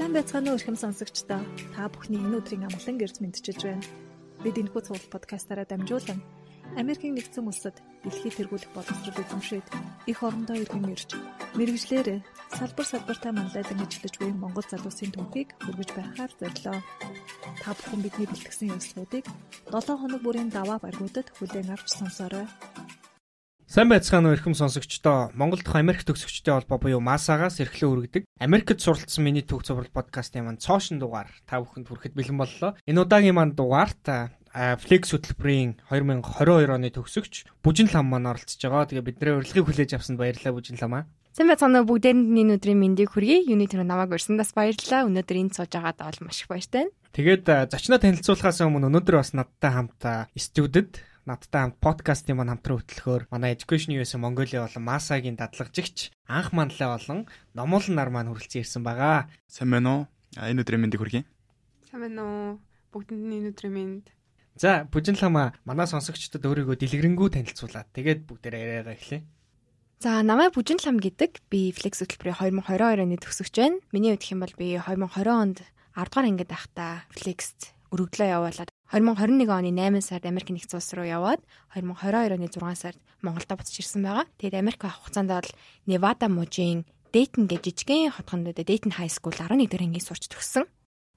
Сайн байцгаана уу эрхэм сонсогчдоо. Та бүхний энэ өдрийн амгалан гэрж мэдчилж байна. Бид энэ бүх цуглал подкастаараа дамжуулан Америкийн нэгдсэн улсад дэлхийд тэргүүлэх боловсрол эзэмшээд их орондоо иргэн ирж мэрэгжлэр салбар салбартаа манлайдан ажиллаж буй Монгол залуусын түүхийг хүргэж байхаар зорилоо. Та бүхэн бидний бэлтгэсэн явцлуудыг 7 хоног бүрийн даваа баргуудад хүлээн авч сонсоорой. Сайн байцгаана уу эрхэм сонсогчдоо. Монгол дахь Америк төгсөгчдийн холбоо буюу МАСАгаас эрхлэн үргэдэг Америкт суралцсан миний төг цуврал подкастын маань цоошин дугаар та бүхэнд хүрэхэд бэлэн боллоо. Энэ удаагийн маань дугаарт Flex хөтөлбөрийн 2022 оны төгсөгч Бүжин лам маань оролцож байгаа. Тэгээ бидний урилгыг хүлээж авсанд баярлалаа Бүжин ламаа. Сайн байцгаана уу бүгдээрэнд энэ өдрийн мэндийг хүргэе. Юуны тэр намайг урьсандаас баярлалаа. Өнөөдөр энэ сууж байгаад бол маш их баяртай. Тэгээд зочноо танилцуулахаас өмнө өнөөдөр бас надтай хамт студид надтай хамт подкастын маань хамтран хөтлөхөөр манай Education US Mongolia болон Масагийн дадлагжигч анх манлаа болон номол нар маань хүрэлцэн ирсэн байгаа. Сайн байна уу? Энэ өдрийн мэндийг хүргэе. Сайн байна уу? Бүгдэнд нь энэ өдрийн мэнд. За, Бүжинлама манай сонсогчдод өөрийгөө дэлгэрэнгүй танилцуулаад тэгээд бүгдээрээ яриагаа эхлэе. За намайг Бүжин лам гэдэг. Би Flex хөтөлбөрийн 2022 оны төгсөгч байна. Миний хувьд хэм бол би 2020 онд 10 дугаар ангид байхдаа Flex-т өргөдлөө явуулаад 2021 оны 8 сард Америк нэгдсэн улс руу яваад 2022 оны 6 сард Монголдо буцаж ирсэн байгаа. Тэгээд Америк авах хугацаанд бол Невада мужийн Дейтон гэж жижигхэн хотгонд Дейтон хай скул 11 дэх ангийн сурч төгссөн.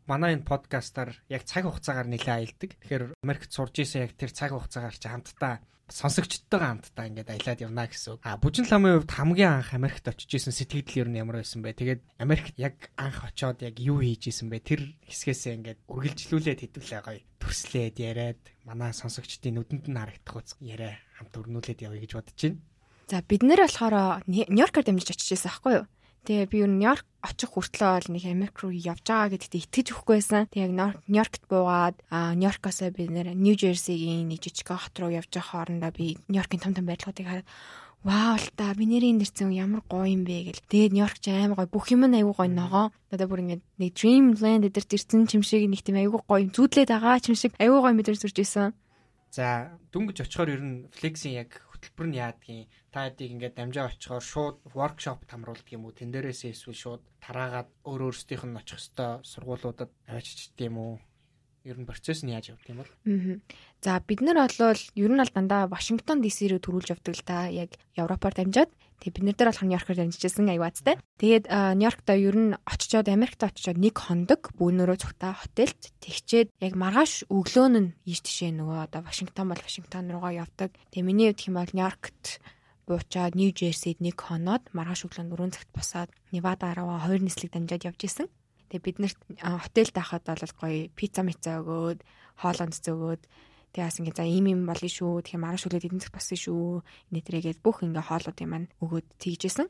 Манай энэ подкастаар яг цаг хугацаагаар нэлээд аялдаг. Тэгэхээр Америкт сурж исэн яг тэр цаг хугацаагаар чи хамтдаа сонсогчдтойгоо хамтдаа ингээд аялаад явна гэсэн. А бүжин ламын хувьд хамгийн анх Америкт очиж исэн сэтгэл ер нь ямар байсан бэ? Тэгээд Америкт яг анх очоод яг юу хийж исэн бэ? Тэр хэсгээсээ ингээд үргэлжлүүлээд хэдүүлээ гоё төрслээд яриад манай сонсогчдын нүдэнд нь харагдах үз яриа хамт өрнүүлээд явъя гэж бодож байна. За бид нэр болохоор Нью-Йоркоор дамжиж очиж исэн аахгүй юу? Тэгээ би юу Нью-Йорк очих хүртлөө бол нэг Америк руу явж байгаа гэдэгт итгэж өгөхгүй байсан. Тэгээ яг Нью-Йоркт буугаад Нью-Йоркоос би нэр Нью Жерсигийн нэг жижиг хот руу явж байгаа хоорондоо би Нью-Йоркийн том том байрлалуудыг хараад Вау л та би нэрийн нэрсэн ямар гоё юм бэ гэл. Тэгээд Нью-Йорк ч амар гоё. Бүх юм нь аягүй гоё ногоо. Надад бүр ингэ нэг Dreamland эдэрт ирсэн юм шиг нэг тийм аягүй гоё зүудлээд байгаа юм шиг аягүй гоё мэдэр сүрж исэн. За дүнгэж очихоор ер нь Flex-ийн яг хөтөлбөр нь яадгийн та хэдийг ингээд дамжаа очихоор шууд воркшоп тамруулдаг юм уу? Тэн дээрээсээ эсвэл шууд тараагаад өөр өөрсдийнх нь очих хөстөө сургуулиудад авчичд юм уу? Ер нь процесс нь яаж явдаг юм бол? Аа. За бид нар бол ер нь аль дандаа Вашингтон DC рүү төрүүлж явдаг л та. Яг Европоор дамжаад тэг бид нар дээр болох Нью-Йоркоор дамжижсэн аюуцтай. Тэгээд Нью-Йоркта ер нь очичоод Америкт очичоод нэг хондог бүүнөрөө цугтаа хотелд тэгчээд яг маргааш өглөө нь ийш тишээ нөгөө одоо Вашингтон бол Вашингтон руугаа явдаг. Тэгээ миний хувьд хэм бол Нью-Йоркт буучаад Нью Жерсид нэг хоноод маргааш өглөө 4 цагт босоод Невада руугаа хоёр нислэг дамжаад явж исэн. Тэгээ бид нарт хотелд байхад бол гоё пицца мица өгөөд хоолонд зөгөөд Тэгээ бас ингээ за ийм юм болно шүү. Тэгэхээр маргааш өглөө эдэн зэх болсон шүү. Нэтрэгээд бүх ингээ хоолуудын маань өгөөд тэгжсэн.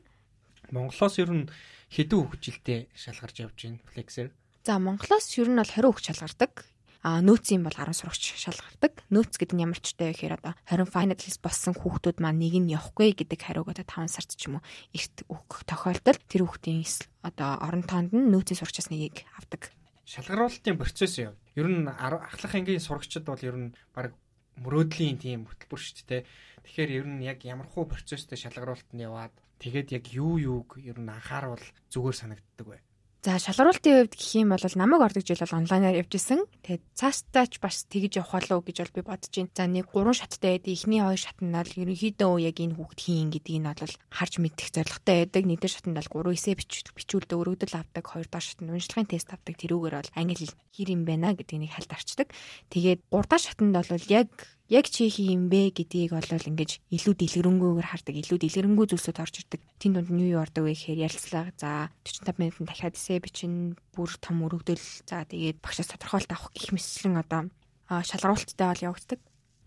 Монголоос ер нь хэдэн хөгжилтэй шалгарч явж байна Flexer. За Монголоос ер нь бол 20 хөгж шалгардаг. А нөөцийн бол 10 сурагч шалгардаг. Нөөц гэдэг нь ямар ч таа гэхээр одоо 20 finalist болсон хүүхдүүд маань нэг нь явахгүй гэдэг хариуг одоо 5 сард ч юм уу эрт өгөх тохиолдолд тэр хүүхдийн одоо орон тоонд нь нөөцийн сурагчаас нэгийг авдаг шалгаруулалтын процесс яв. Ер нь ахлах ангийн сурагчид бол ер нь баг мөрөөдлийн тийм хөтөлбөр шүү дээ. Тэгэхээр ер нь яг ямар хуу процесстэй шалгаруулалт нь яваад тэгээд яг юу юуг ер нь анхааруул зүгээр санагддаг бай. За шалгаруултын хувьд гэх юм бол намайг ордог жил бол онлайнаар явж исэн. Тэгээд цаастаа ч бас тэгж явах болов гэж бол би бодож байна. За нэг гурван шаттай байдаг. Эхний хоёр шат нь бол ерөнхийдөө яг энэ хүүхд хийн гэдгийг нь бол харж мэдэх зорилготой байдаг. Нэг дээр шатнд бол 3 эсэ бичүүлдэг, өргөдөл авдаг, хоёр дахь шатнд уншлагын тест авдаг. Тэрүүгээр бол англи хэр юм байна гэдгийг хальт арчдаг. Тэгээд гурав дахь шатнд бол яг яг чи хий юм бэ гэдгийг бол ингэж илүү дэлгэрэнгүйгээр хардаг, илүү дэлгэрэнгүй зүйлсүүд орж ирдэг. Тин дунд нь юу ордог вэ гэхээр ярилцлага. За 45 минутанд дахиад эсэ бичин бүр том өргөдөл. За тэгээд багшаас тодорхойлт авах гих мэтлэн одоо шалгаруулттай бол явагддаг.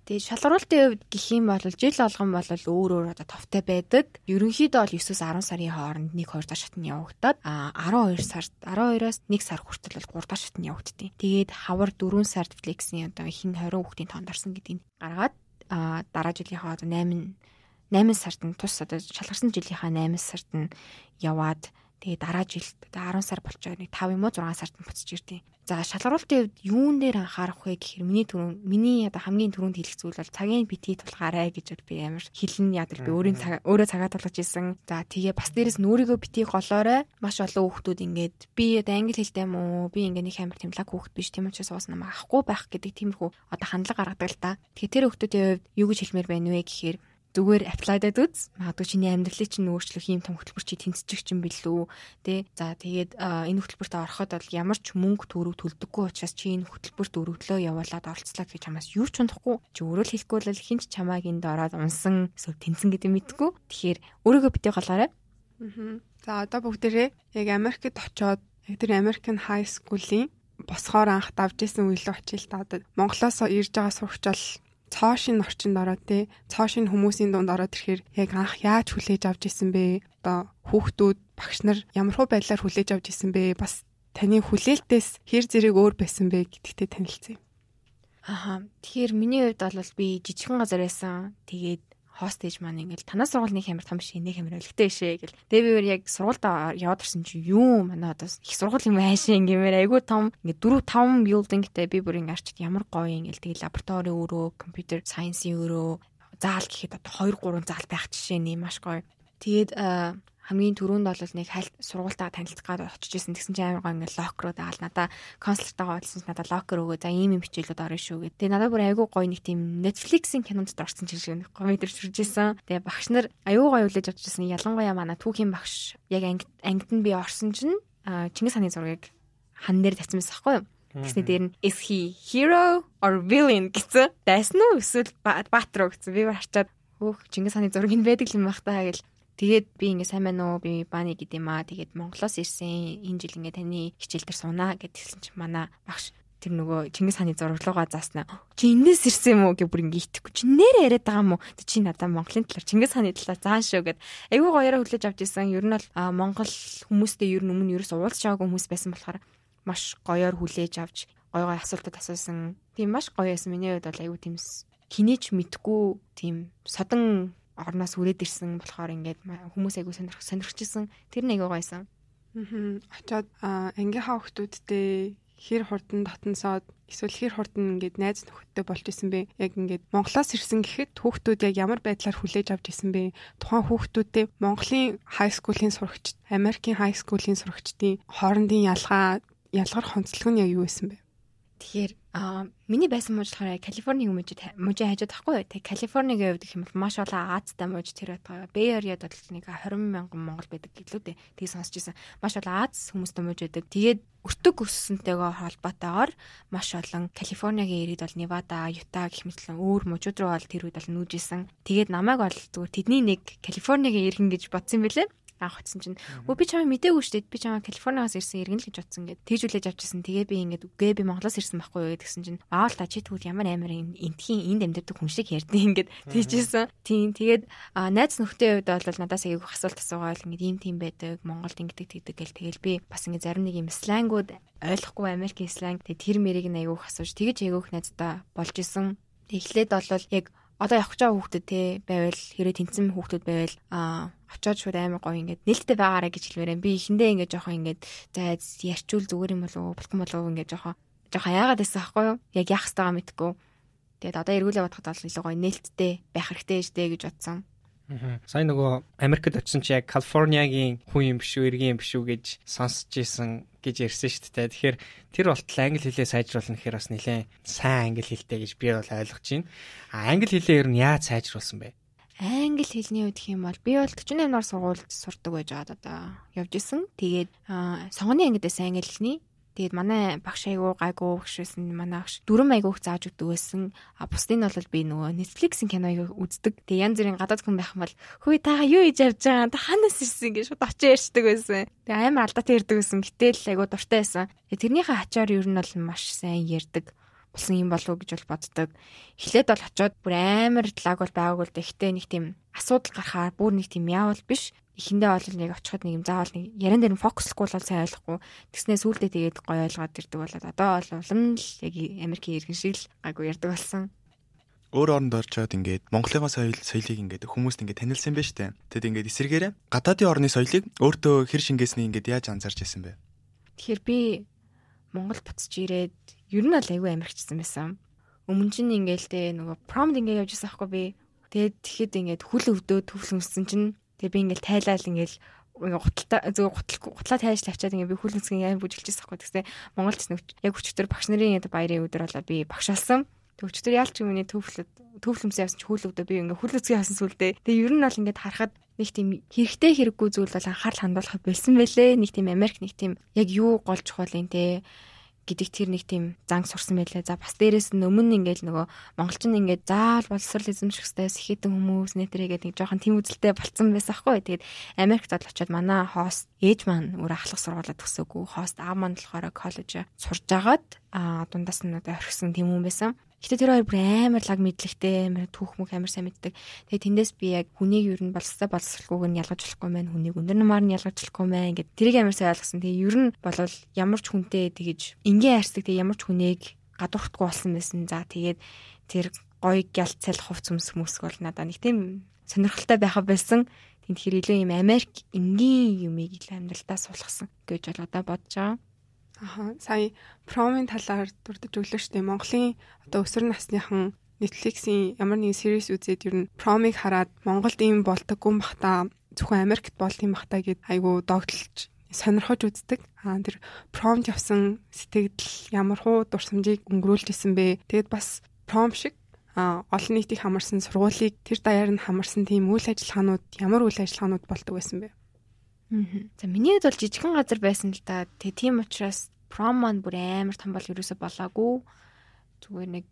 Тэгээ шалгаруултын хувьд гэх юм бол жил болгон бол өөр өөр одоо товтой байдаг. Ерөнхийдөө бол 9-с 10 сарын хооронд 1 2 дахь шатны явагдаад а 12 сард 12-оос 1 сар хүртэл бол 3 дахь шатны явагдтыг. Тэгээд хавар 4 сард флексийн одоо хин 20 хүүхдийн тоонд орсон гэдгийг гаргаад а дараа жилийнхаа одоо 8 8 сард нь тус одоо шалгарсан жилийнхаа 8 сард нь яваад Тэгээ дараа жилд тэгээ 10 сар болчоо нэг 5 юм уу 6 сард буцаж ирдیں۔ За шалгаруулалтын хувьд юун дээр анхаарах вэ гэхээр миний түрүүн миний одоо хамгийн түрүүнд хэлэх зүйл бол цагийн битгий тулгаарай гэж би амар хэлэн ядал би өөрийн цаг өөрөө цагаа тулгаж исэн. За тэгээ бас дээрэс нүрийгөө битгий голоорой маш олон хүүхдүүд ингээд би одоо англи хэлтэй юм уу би ингээд нэг амар тэмлэг хүүхд биш тийм учраас уус намайг авахгүй байх гэдэг тиймэрхүү одоо хандлага гаргадаг л та. Тэгэхээр тэр хүүхдүүдийн хувьд юу гэж хэлмээр байна вэ гэхээр зүгээр аплайдад үз. Магадгүй чиний амьдралыг чинь өөрчлөх юм том хөтөлбөр чи тэнцчих чинь билүү. Тэ. За тэгээд энэ хөтөлбөрт ороход бол ямар ч мөнгө төгрөг төлдөггүй учраас чи энэ хөтөлбөрт өргөдлөө явуулаад оролцлаа гэж чамаас юу ч унахгүй. Чи өөрөө л хэлэхгүй бол хинч чамааг энд ороод унсан эсвэл тэнцэн гэдэг мэдгүй. Тэгэхээр өөрийгөө битгий голоорой. Аа. За одоо бүгдээрээ яг Америкт очоод яг тэр American High School-ийн босхоор анх давж исэн үеийн очил та одоо Монголоос ирж байгаа сурагч цоошин орчинд ороод те цоошин хүмүүсийн дунд ороод ирэхээр яг анх яаж хүлээж авч исэн бэ? Одоо хүүхдүүд багш нар ямархуу байдлаар хүлээж авч исэн бэ? Бас таны хүлээлтээс хэр зэрэг өөр байсан бэ гэдэгтээ танилцъя. Аха. Тэгэхээр миний хувьд бол би жижигхэн газар байсан. Тэгээд хостэж маань ингээл танаа сургуулийн хямар том шиг нэг хямар өлегтэй шээ гэл. Тэгээ би өөр яг сургуультай яваад ирсэн чи юу манай одоо их сургууль юм аашаа ингээмээр айгүй том ингээ 4 5 билдингтэй би бүр ингээ арчид ямар гоё ингээл тэгээ лаборатори өөрөө компьютер сайенсийн өөрөө заал гэхэд одоо 2 3 заал байх жишээ нь маш гоё. Тэгээд хамгийн түрүүнд бол нэг хальт сургуультаа танилцах гээд очиж исэн тэгсэн чинь амар гоо ингээ лок руу даал надаа консултаагаа олсон чинь надаа локер өгөө за ийм юм хичээлүүд орно шүү гэдэг. Тэгээ надад бүр айгүй гоё нэг тийм Netflix-ийн кинонд орсон чинь шиг нэг гоё мэдэрч хүрж исэн. Тэгээ багш нар айгүй гоё үлээж авч исэн. Ялангуяа манай түүхийн багш яг ангид ангид нь би орсон чинь Чингис хааны зургийг хан дээр тавьсан байсан байхгүй юу? Тэгсний дээр нь is he hero or villain гэсэн. Дайсан уу эсвэл баатар уу гэсэн. Би харчаад хөөх Чингис хааны нь байдаг юм бах таа гэл Тэгээд би ингээ сайн байна уу? Би бааны гэдэм аа. Тэгээд Монголоос ирсэн. Энэ жил ингээ таны хичээл дээр сунаа гэдгсэн чинь манай багш тэр нөгөө Чингис хааны зурглуугаа зааснаа. Чи энэс ирсэн юм уу гэж бүр ингээ итгэхгүй. Чи нэрээ яриад байгаа юм уу? Чи надаа Монголын талаар Чингис хааны талаар заан шүү гэд. Айгүй гоёроо хүлээж авч исэн. Ер нь бол Монгол хүмүүстэй ер нь өмнө ерөөс уулзч байгаагүй хүмүүс байсан болохоор маш гоёор хүлээж авч гой гой асуултад асуусан. Тийм маш гоё байсан. Миний хувьд бол айгүй тийм хинээч мэдгүй тийм содон орноос үрээд ирсэн болохоор ингээд хүмүүс айгу сонирх сонирхчихсан. Тэр нэг гойсон. Аа. Очоод ангийнхаа хүмүүсттэй хэр хурдан татансаад эсвэл хэр хурдан ингээд найз нөхөдтэй болж исэн бэ? Яг ингээд Монголоос ирсэн гэхэд хүүхдүүд яг ямар байдлаар хүлээж авч исэн бэ? Тухайн хүүхдүүдтэй Монголын хай скуулийн сурагчид, Америкийн хай скуулийн сурагчдын хоорондын ялгаа, ялгар хонцлог нь яг юу байсан бэ? Тэгэхээр аа миний байсан мууж болохоор Калифорник мужид мужид хажууд тахгүй. Тэг Калифорнигийн хувьд гэх юм бол маш олон Азтай мууж тэр байтгаа. Бэй Ариад бол нэг 20 мянган Монгол байдаг гэлөө дээ. Тийг сонсч ирсэн. Маш олон Аз хүмүүстэй мууж байдаг. Тэгээд өртөг өссөнтэйгээ холбоотойгоор маш олон Калифорнигийн иргэд бол Невада, Юта гэх мэтлэн өөр мужууд руу бол тэр үед бол нүүжсэн. Тэгээд намайг бол зүгээр тэдний нэг Калифорнигийн иргэн гэж бодсон юм бэлээ анх утсан чинь. Өө би чамаа мдээгүй шүү дээ. Би чамаа Калифорниас ирсэн иргэн л гэж бодсон гэд тэгжүүлээж авчихсан тэгээ би ингээд үгээ би Монголоос ирсэн байхгүй юу гэдгсэн чинь. Аавал та чи тэгвэл ямар амар энтхийн энд амьдардаг хүн шиг ярьдیں۔ ингээд тэгжсэн тийм тэгээд найз нөхдөд хувьд бол надаас аяг асуулт асуугаал ингээд ийм тийм байдаг Монголд ингээд тэгдэг гэл. Тэгэл би бас ингээд зарим нэг юм слангууд ойлгохгүй Америкийн сланг тэгээд тэр мэрийг нь аяг асууж тэгэж аяг найздаа болж исэн. Эхлээд бол яг одоо явах гэж байгаа хүүхдэд те байвал хэрэг тэнцэн хүүхдэд байвал а очоод шууд амар гоё ингээд нээлттэй байгаарэ гэж хэлмээрээ би эхэндээ ингээд жоохон ингээд за ярьчул зүгээр юм болов уу булхан болов уу ингээд жоохон жоохон яагаад гэсэн аахгүй юу яг яах хэвээр мэдгүй тэгээд одоо эргүүлээ бодоход бол илүү гоё нээлттэй байх хэрэгтэй штэ гэж бодсон Сайн нөгөө Америкт очсон чи яг Калифорниагийн хүн юм биш үү, иргэн юм биш үү гэж сонсч ийсэн гэж ярьсан шүү дээ. Тэгэхээр тэр болтол англи хэлээ сайжруулах гэхээр бас нэлээд сайн англи хэлтэй гэж би бол ойлгож байна. А англи хэлээ ер нь яаж сайжруулсан бэ? Англи хэлний үед юм бол би бол 48 нар сургуульд сурдаг байж байгаад одоо явж исэн. Тэгээд сонгоны ангидээс англи хэлний Тэгээд манай багш айгуу гайгүй багш байсан. Манай багш дөрөм айгуух зааж өгдөг байсан. А бусдын нь бол би нөгөө Netflix-ийн киног үздэг. Тэгээд янз бүрийн гадаад хүн байх юм бол хөөе та юу хийж явж байгаа? Та ханаас ирсэн гэж шууд очиж ярьдаг байсан. Тэгээд амар алдаатай ярьдаг байсан. Гэтэл айгуу дуртай байсан. Тэрнийхээ ачаар ер нь бол маш сайн ярьдаг болсон юм болов уу гэж бол боддог. Эхлээд бол очиод бүр амар лаг бол байгаагүй л гэхдээ нэг тийм асуудал гарахаар бүр нэг тийм яавал биш эхэндээ бол яг очиход нэг юм заавал нэг яран дээр нь фокуслохгүй бол сайн ойлгохгүй. Тэгснээ сүулдэ тэгээд гоё ойлгоод ирдэг болоод одоо бол улам л яг Америкийн иргэн шиг л гайгүй ярддаг болсон. өөр оронд орчоод ингээд Монголын соёл соёлыг ингээд хүмүүст ингээд танилсан байж тээ. Тэгэд ингээд эсэргээрээ гадаадын орны соёлыг өөртөө хэр шингээсний ингээд яаж анзаарч ирсэн бэ? Тэгэхээр би Монгол буцаж ирээд ер нь бол аюу амирчсан байсан. Өмнө чинь ингээл тэ нөгөө промд ингээд явж байсан аахгүй би. Тэгээд тэгэхэд ингээд хүл өвдөө төвлөн өссөн чинь тэгээ би ингээл тайлал ингээл гуталтаа зөв гутал гутлаа тайж тавчаад ингээ би хүл үнсгийн аим бүжиглжсэн байхгүй тэгсээ Монголд ч яг өчтөр багш нарын баярын өдөр болоо би багш болсон. Тэг өчтөр яалч юм уу төвлөд төвлөмсөн явсан чи хүл өвдөө би ингээ хүл үнсгийн хасан сүлдээ. Тэгээ ер нь бол ингээд харахад нэг тийм хэрэгтэй хэрэггүй зүйл бол анхаарал хандуулах болсон байлээ. Нэг тийм Америк нэг тийм яг юу гол чухал юм те гэдэг тэр нэг тийм занг сурсан байлаа. За бас дээрэс нь өмнө ингээл нөгөө монголчин ингээд заал боловсрол эзэмших хэвээр сэхэтэн хүмүүс нэтрээгээд нэг жоохон тийм үзэлтэй болцсон байсан аахгүй. Тэгээд Америкт бол очиод манай хост ээж маань өөр ахлах сургуулаа төгсөөгүй. Хост аав маань болохоор коллеж сурж агаад а дундаас нь одоо орхисон тийм хүн байсан. Гэтэ тэр хоёр бүр амар лаг мэдлэгтэй, амар түүх мөх амар сайн мэддэг. Тэгээ тэндээс би яг хүнийг ер нь болстой боловсралгүйг нь ялгаж болохгүй мэн, хүнийг өндөр намаар нь ялгаж болохгүй мэн гэд тэрийг амар сайн ойлгосон. Тэгээ ер нь болвол ямар ч хүнтэй тэгэж энгийн хайрцаг тэгээ ямар ч хүнийг гадуурхдаггүй болсон байсан. За тэгээд тэр гоё гялцал хувц өмс хүмүүс бол надаа нэг тийм сонирхолтой байха байсан. Тэнд хэр илүү юм Америк энгийн юмыг ил амьдралдаа суулгасан гэж бол одоо бодож байгаа. Аха сая промын талаар дурдж өглөө штэ Монголын одоо өсвөр насныхан Netflix-ийн ямар нэгэн series үзээд ер нь промыг хараад Монголд ийм болдоггүй бахта зөвхөн Америкт болд юм бахта гэд айгу догтлж сонирхож үздэг. Аа тэр промд явсан сэтгэл ямар хуу дурсамжийг өнгөрүүлж исэн бэ? Тэгэд бас пром шиг а олон нийтийг хамарсан сургуулийг тэр даяар нь хамарсан тийм үйл ажиллагаанууд ямар үйл ажиллагаанууд болдог байсан бэ? За миний хувьд бол жижигхэн газар байсан л да. Тэг тийм учраас пром маань бүр амар том бол ерөөсө болоогүй. Зүгээр нэг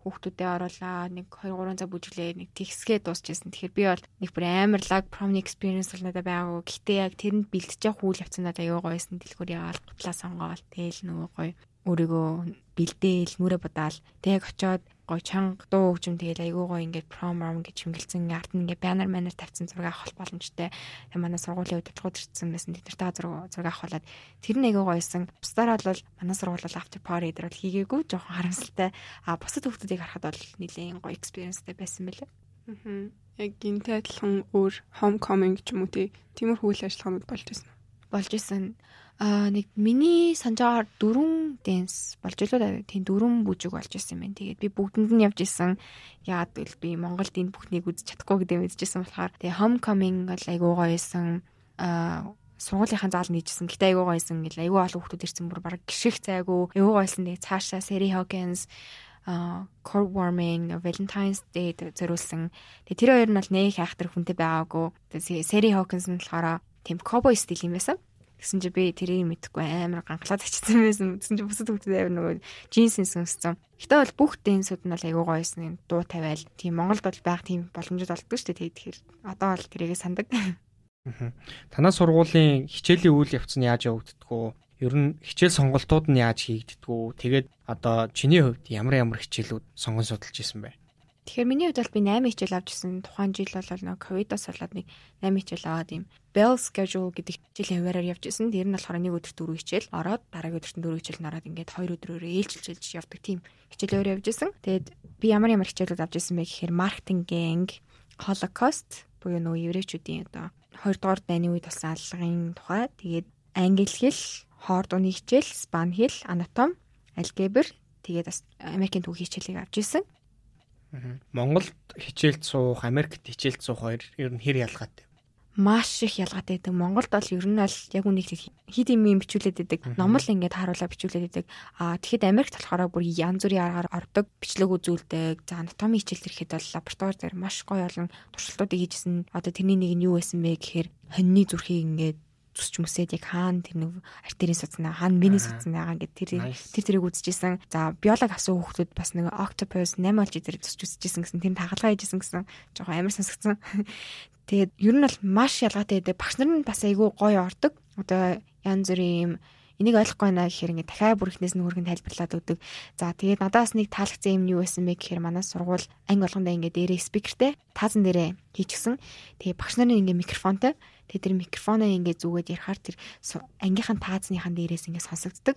хүүхдүүдээ оруулаа нэг 2 3 цаг бүжиглээ нэг тэгсгээ дуусчихсан. Тэгэхээр би бол нэг бүр амар лаг промны experience бол надад байгаагүй. Гэхдээ яг тэрэнд бэлтэж явах үйл явц надад аюу гоёсэн. Дэлгүүр яваал гутлаа сонгоол тэгэл нөгөө гоё өөрийгөө бэлдээл нүрэ бодаал тэг очоод гой чанга дуу хөгжим тэгэл айгүй гой ингээд промом гэж химгэлцэн ард нь ингээд банер манер тавьсан зураг авах боломжтой. Манай сургуулийн удирдлагууд ирсэн байсан. Тэдэртэй зураг зураг авахлаад тэр нь айгүй гойсон. Бусдаар бол манай сургууль бол after party дээр бол хийгээгүй жоохон харамсалтай. А бусад хүмүүсийг харахад бол нэлээд гой experienceтэй байсан мэлээ. Аа. Яг гинтэй адилхан өөр homecoming ч юм уу тиймэрхүү үйл ажиллагаанууд болж байсан. Болж исэн аа нэг миний санджаар дөрвөн дэнс болж илүү тийм дөрвөн бүжиг болж исэн юм. Тэгээд би бүгдэнд нь явж исэн. Яагаад гэвэл би Монголд энэ бүхнийг үзэж чадахгүй гэдэг мэдчихсэн болохоор тэгээ homecoming бол айгуу гоё исэн. аа сургуулийнхаа заал нийжсэн. Гэтэ айгуу гойсон гэл айгуу олон хүмүүс ирсэн бүр баг гიშих цайгүй. Айгуу гойсон тэгээ цаашаа Seri Hawkins а core warming Valentine's Day зориулсан. Тэгээ тэр хоёр нь бол нэг хайхтар хүнтэй байгаагүй. Тэгээ Seri Hawkins нь болохоор тийм cowboy стил юм байсан. Тэгсэн чи би тэрийг мэдэхгүй амар гангалаад очсон байсан. Тэгсэн чи бүсэд хөвгдөд амар нөгөө джинсийн сонссон. Гэтэ бол бүх дэнсүүд нь бол айгүй гоёсэн дуу тавиал. Тийм Монголд бол байх тийм боломжууд олддог шүү дээ. Тэгэхээр одоо бол тэрийгээ сандаг. Танаа сургуулийн хичээлийн үйл явц нь яаж явагддгүү? Ер нь хичээл сонголтууд нь яаж хийгддгүү? Тэгээд одоо чиний хувьд ямар ямар хичээлүүд сонгон судалж исэн бэ? Тэгэхээр миний хувьд бол би 8 хичээл авч ирсэн. Тухайн жил бол нэг ковидос болоод нэг 8 хичээл аваад юм. Bell schedule гэдэг хичээлийн хуваараар явж ирсэн. Тэр нь болохоор нэг өдөрт 4 хичээл ороод дараагийн өдөрт 4 хичээл нараад ингээд 2 өдрөөр ээлжилж явдаг тийм хичээлөөр явж ирсэн. Тэгээд би ямар ямар хичээлүүд авч ирсэн бэ гэхээр marketing, holocaust буюу нөгөө еврейчүүдийн одоо 2 дугаар дайны үед болсон аллагын тухай. Тэгээд англи хэл, хоорд уны хичээл, спан хэл, анатом, алгебр тэгээд бас Америкийн түүхийн хичээлийг авч ирсэн. Монголд хичээлд суух, Америкт хичээлд суух хоёр ер нь хэр ялгаатай? Маш их ялгаатай байдаг. Монголд бол ер нь аль яг үнийг хит юм юм бичүүлээд байдаг. Номол ингээд харуулаа бичүүлээд байдаг. Аа тэгэхэд Америкт болохоор бүр янз бүрийн аргаар ордог, бичлэг үзүүлдэг. За анатоми хичээлд ирэхэд бол лаборатори дээр маш гоё олон туршилтуудыг хийжсэн. Одоо тэрний нэг нь юу байсан бэ гэхээр хоньны зүрхийг ингээд зүсч мөсөөд яг хаана тэр нэг артерийн судснаа хаана миний судсан байгаа ингээд тэр тэр тэрийг үзчихсэн. За биолог авсан хүүхдүүд бас нэг octopus mammal дээр зүсч үзчихсэн гэсэн тэр тагалгаа хийжсэн гэсэн жоохон амар сонсгдсон. Тэгээд ер нь бол маш ялгаатай байдаг. Багш нар нь бас айгүй гоё ордог. Одоо янз бүрийн юм энийг ойлгохгүй байна гэхээр ингээ дахиад бүр ихнээс нь хөргөн тайлбарлаад өгдөг. За тэгээд надаас нэг таалагдсан юм юу байсан бэ гэхээр манай сургууль анги болгондоо ингээ дээрээ спикертэй таазан дээрээ хийчихсэн. Тэгээд багш нарын ингээ микрофонтой Тэгээд тэр микрофоноо ингээд зүгээд ярихаар тэр ангийнхан таазныхан дээрээс ингээд сонсогддог.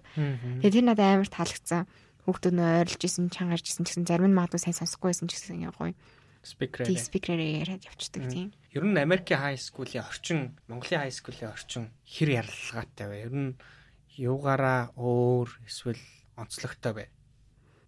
Тэгээд тэр надад амар таалагдсан. хүүхдүүд нөө ойрлж исэн, чангарж исэн гэсэн зарим нь магадгүй сайн сонсохгүй байсан ч гэсэн гоё. Спикерээр. Спикерээр яриад явцдаг тийм. Ер нь Америкийн хай скуулийн орчин, Монголын хай скуулийн орчин хэр яралгаатай вэ? Ер нь юугаараа өөр эсвэл онцлогтой вэ?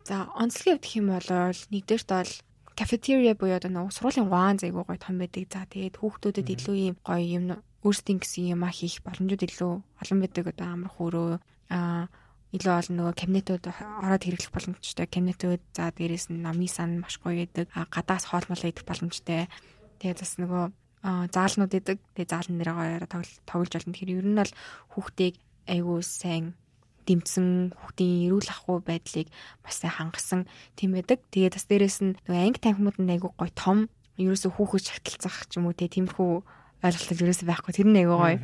За онцлогийн хувьд гэх юм бол нэгдүгээрт бол кафетерия буюу одоо нэг сургуулийн гуан зайгүй гоё том байдаг. За тэгээд хүүхдүүдэд илүү юм гоё юм өөрсдийн гэсэн юм а хийх боломжууд илүү олон байдаг. Одоо амар хөөрөө аа илүү олон нөгөө кабинетууд ороод хэрэглэх боломжтой. Кабинетууд за дээрээс нь намын сан маш гоё байдаг. Гадаас хоолмол идэх боломжтой. Тэгээд бас нөгөө заалнууд идэг тэгээд заалн нэрээ гоёороо тоглож болно. Тэгэхээр ер нь бол хүүхдийг айгүй сайн дэмцсэн хүүхдийн эрүүл ахгүй байдлыг бас сайн хангасан тийм байдаг. Тэгээд бас дээрээс нь нөгөө анги танхимууд нь айгүй гоё том ерөөсө хүүхэд шагталцах ч юм уу тиймэрхүү ойлголт ерөөсө байхгүй. Тэр нь айгүй гоё.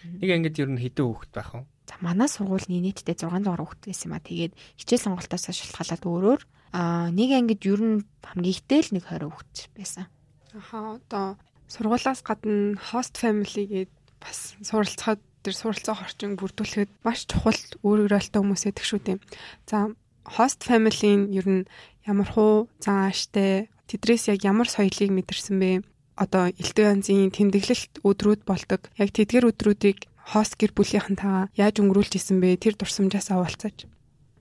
Нэг ангид ер нь хэдэн хүүхэд байх вэ? За манай сургуулийн нийтдээ 600 хүүхэд байсан юм а. Тэгээд хичээл сонголтоос шалтгаалаад өөрөөр аа нэг ангид ер нь хамгийн ихтэй л нэг 20 хүүхэд байсан. Аха одоо сургуулаас гадна host family гээд бас суралцахад тэр суралцах орчин бүрдүүлэхэд маш чухал өөр өөрөлтөө хүмүүс байдаг шүү дээ. За host family-ийн ер нь ямар хуу зан ааштай тэдрээс яг ямар соёлыг мэдэрсэн бэ? Одоо элдв янзын тэмдэглэлт өдрүүд болдог. Яг тэдгэр өдрүүдийг хост гэр бүлийнхэнтэйгээ яаж өнгөрүүлж исэн бэ? Тэр дурсамжаас авалцаач.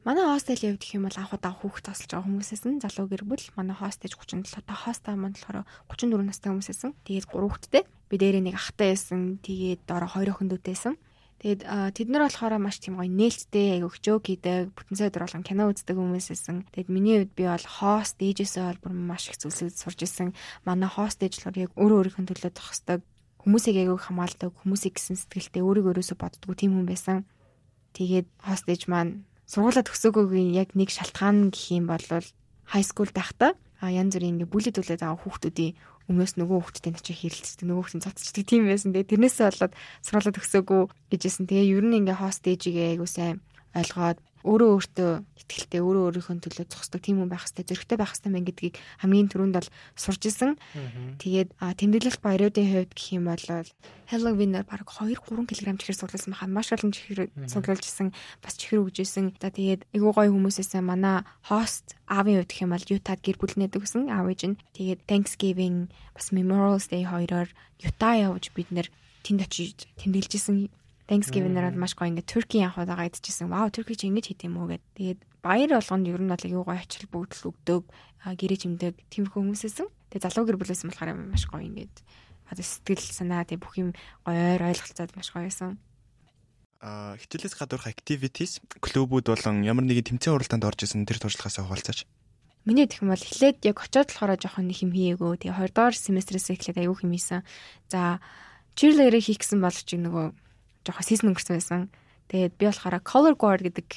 Манай хостел явдаг юм бол анх удаа хүүхд тасалж байгаа хүмүүсээс нь залуу гэр бүл манай хостэж 37 та хостаа манд болохоор 34 настай хүмүүсээсэн. Тэгээд 3 хүүхэдтэй. Би дээрээ нэг ахтай байсан. Тэгээд доороо 2 охиндүүдтэйсэн. Тэгээд тэд нар болохоор маш тийм гоё нээлттэй айгу хчөөг хийдэг, бүтэн сая өдөр болгон кино үздэг хүмүүсээсэн. Тэгээд миний хувьд би бол хост ээжээсээ бол бүр маш их зүйлсүүд сурж исэн. Манай хост ээж болохоор яг өөрөө өөрийнхөө төлөө зохисдог хүмүүсийг айгүйг хамгаалдаг, хүмүүсийг гэсэн сэтгэлтэй өөрийгөө өрөөсө боддгоо тийм хүн байсан. Тэгээд хостэж маань сургуулаа төгсөөгөөгийн яг нэг шалтгаан гэх юм бол хай скул байхдаа янз бүрийн ингээ бүлэд үлээд байгаа хүүхдүүдийн өмнөөс нөгөө хүүхдтэй начи хэрэлцдэг нөгөө хүүхдийн цацчдаг тийм байсан. Тэгээ тэрнээсээ болоод сургуулаа төгсөөгүй гэжсэн. Тэгээ ер нь ингээ хост ээжигээ айгуу сайн ойлгоод өөрөө өөртөө ихтгэлтэй өөрөө өөрийнхөө төлөө зогсдог тийм хүн байх хэрэгтэй зөрөгтэй байх хэрэгтэй мэн гэдгийг хамгийн түрүүнд бол сурж исэн. Тэгээд тэмдэглэл баяруудын хувьд гэх юм бол Halloween-аар баг 2 3 кг чихэр суглуулсан байхаа маш олон чихэр суглуулж исэн бас чихэр өгжсэн. За тэгээд айгуу гоё хүмүүсээс манай host аавын хувьд гэх юм бол Utah гэр бүлнээд өгсөн аав ээж нь. Тэгээд Thanksgiving бас Memorial Day хоёроор Utah явж бид нэр тэнд очиж тэмдэглэжсэн Thanksgiving-аар маш гоё ингээд Turkey явах удаага идчихсэн. Вау, Turkey чи ингэж хийдэм үү гэд. Тэгээд баяр болгонд ер нь бол аюу гоё ачаал бүгдл өгдөг, гэрээ чимдэг тиймэрхүү хүмүүсээсэн. Тэгээд залуу гэр бүлээс болохоор маш гоё ингээд одоо сэтгэл санаа тэг бүх юм гоё ойр ойлголцоод маш гоё байсан. А хичээлээс гадуурх activities клубүүд болон ямар нэгэн тэмцээн уралдаанд орж исэн тэр туршлагаас хаваалцаач. Миний гэх юм бол эхлээд яг очиод болохоор жоохон их юм хийгээгүй. Тэгээ 2 дугаар семестрээс эхлээд аюу хэм хийсэн. За cheerleader хийх гэсэн бол чи нөгөө жоохон сизон өнгөрсөн байсан. Тэгээд би болохоор color guard гэдэг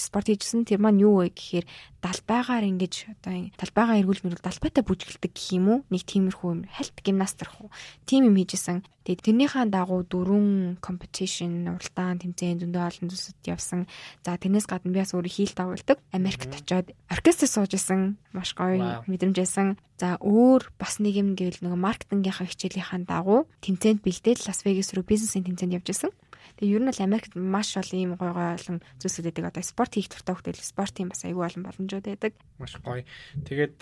спорт хийжсэн. Тэр маань юу вэ гэхээр далбайгаар ингэж одоо далбайгаа эргүүл мөрөл далбайтай бүжгэлдэг гэх юм уу? Нэг тиймэрхүү юм. Хальт гимнастер хуу тим юм хийжсэн. Тэгээд тэрнийхээ дагуу дөрвөн competition уралдаан тэмцээн зөндөө олон зүйлсд явсан. За тэрнээс гадна би бас өөрөө хийл дагуулдаг Америкт очиод оркестр сууж исэн маш гоё мэдрэмжсэн за өөр бас нэг юм гэвэл нөгөө маркетингийнхаа хичээлийнхаа дагуу тэмцээнд бэлдээд Лас Вегас руу бизнесийн тэмцээнд явж исэн Тэгээ ер нь бол Америкт маш олон ийм гой гой олон зүйлсүүд байдаг. Одоо спорт хийх туртай хүмүүс спортын бас аюул олон боломжууд байдаг. Маш гоё. Тэгээд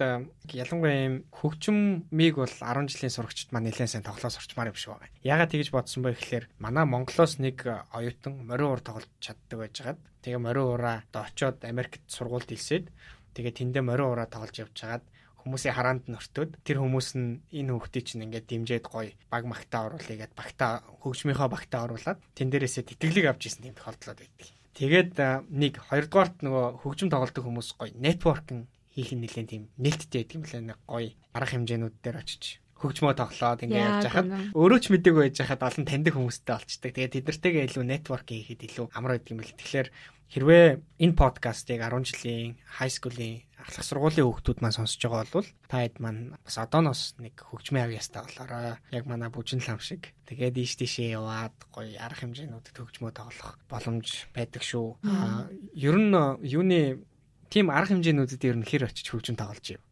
ялангуяа ийм хөгжмийг бол 10 жилийн сурагчид маань нэлээд сайн тоглоо сурчмаар юм шиг байна. Ягаад тэгж бодсон бэ гэхээр манай Монголоос нэг оюутан морин уур тоглож чаддаг байжгаад тэгээ морин уура одоо очиод Америкт сургуульд илсээд тэгээ тэндээ морин уура тоглож явж хагаад хүмүүсийн хараанд нөртөөд тэр хүмүүс нь энэ хүүхдийг чинь ингээд дэмжиэд гоё баг магтаа оруулъя гэд багтаа хөгжмийнхөө багтаа оруулаад тэн дээрээсээ тэтгэлэг авч ирсэн юм тохиолдлууд байдаг. Тэгээд нэг хоёрдугаарт нөгөө хөгжим тоглодог хүмүүс гоё нетворкинг хийх нь нэлээд тийм нээлттэй байдаг юм лээ нэг гоё арга хэмжээнүүд дээр очиж хөгжмөө тоглоод ингээд явж хахад өөрөө ч мэдээг байж хахад олон таньдаг хүмүүстэй олчдаг. Тэгээд тэднэртэйгээ илүү нетворк хийхэд илүү амар байдаг юм л. Тэгэхээр хэрвээ энэ подкастыг 10 жилийн high school-ийн ахлах сургуулийн хүүхдүүд маань сонсож байгаа бол та хэд маань бас одооноос нэг хөгжмийн авьяастай болоорой. Яг манай бүжин лам шиг. Тэгээд ийш тийшээ яваад гоё арга хэмжээнүүдэд хөгжмөө тоглох боломж байдаг шүү. Аа ер нь юуны тийм арга хэмжээнүүдэд ер нь хэр очиж хөгжим тоглож юм.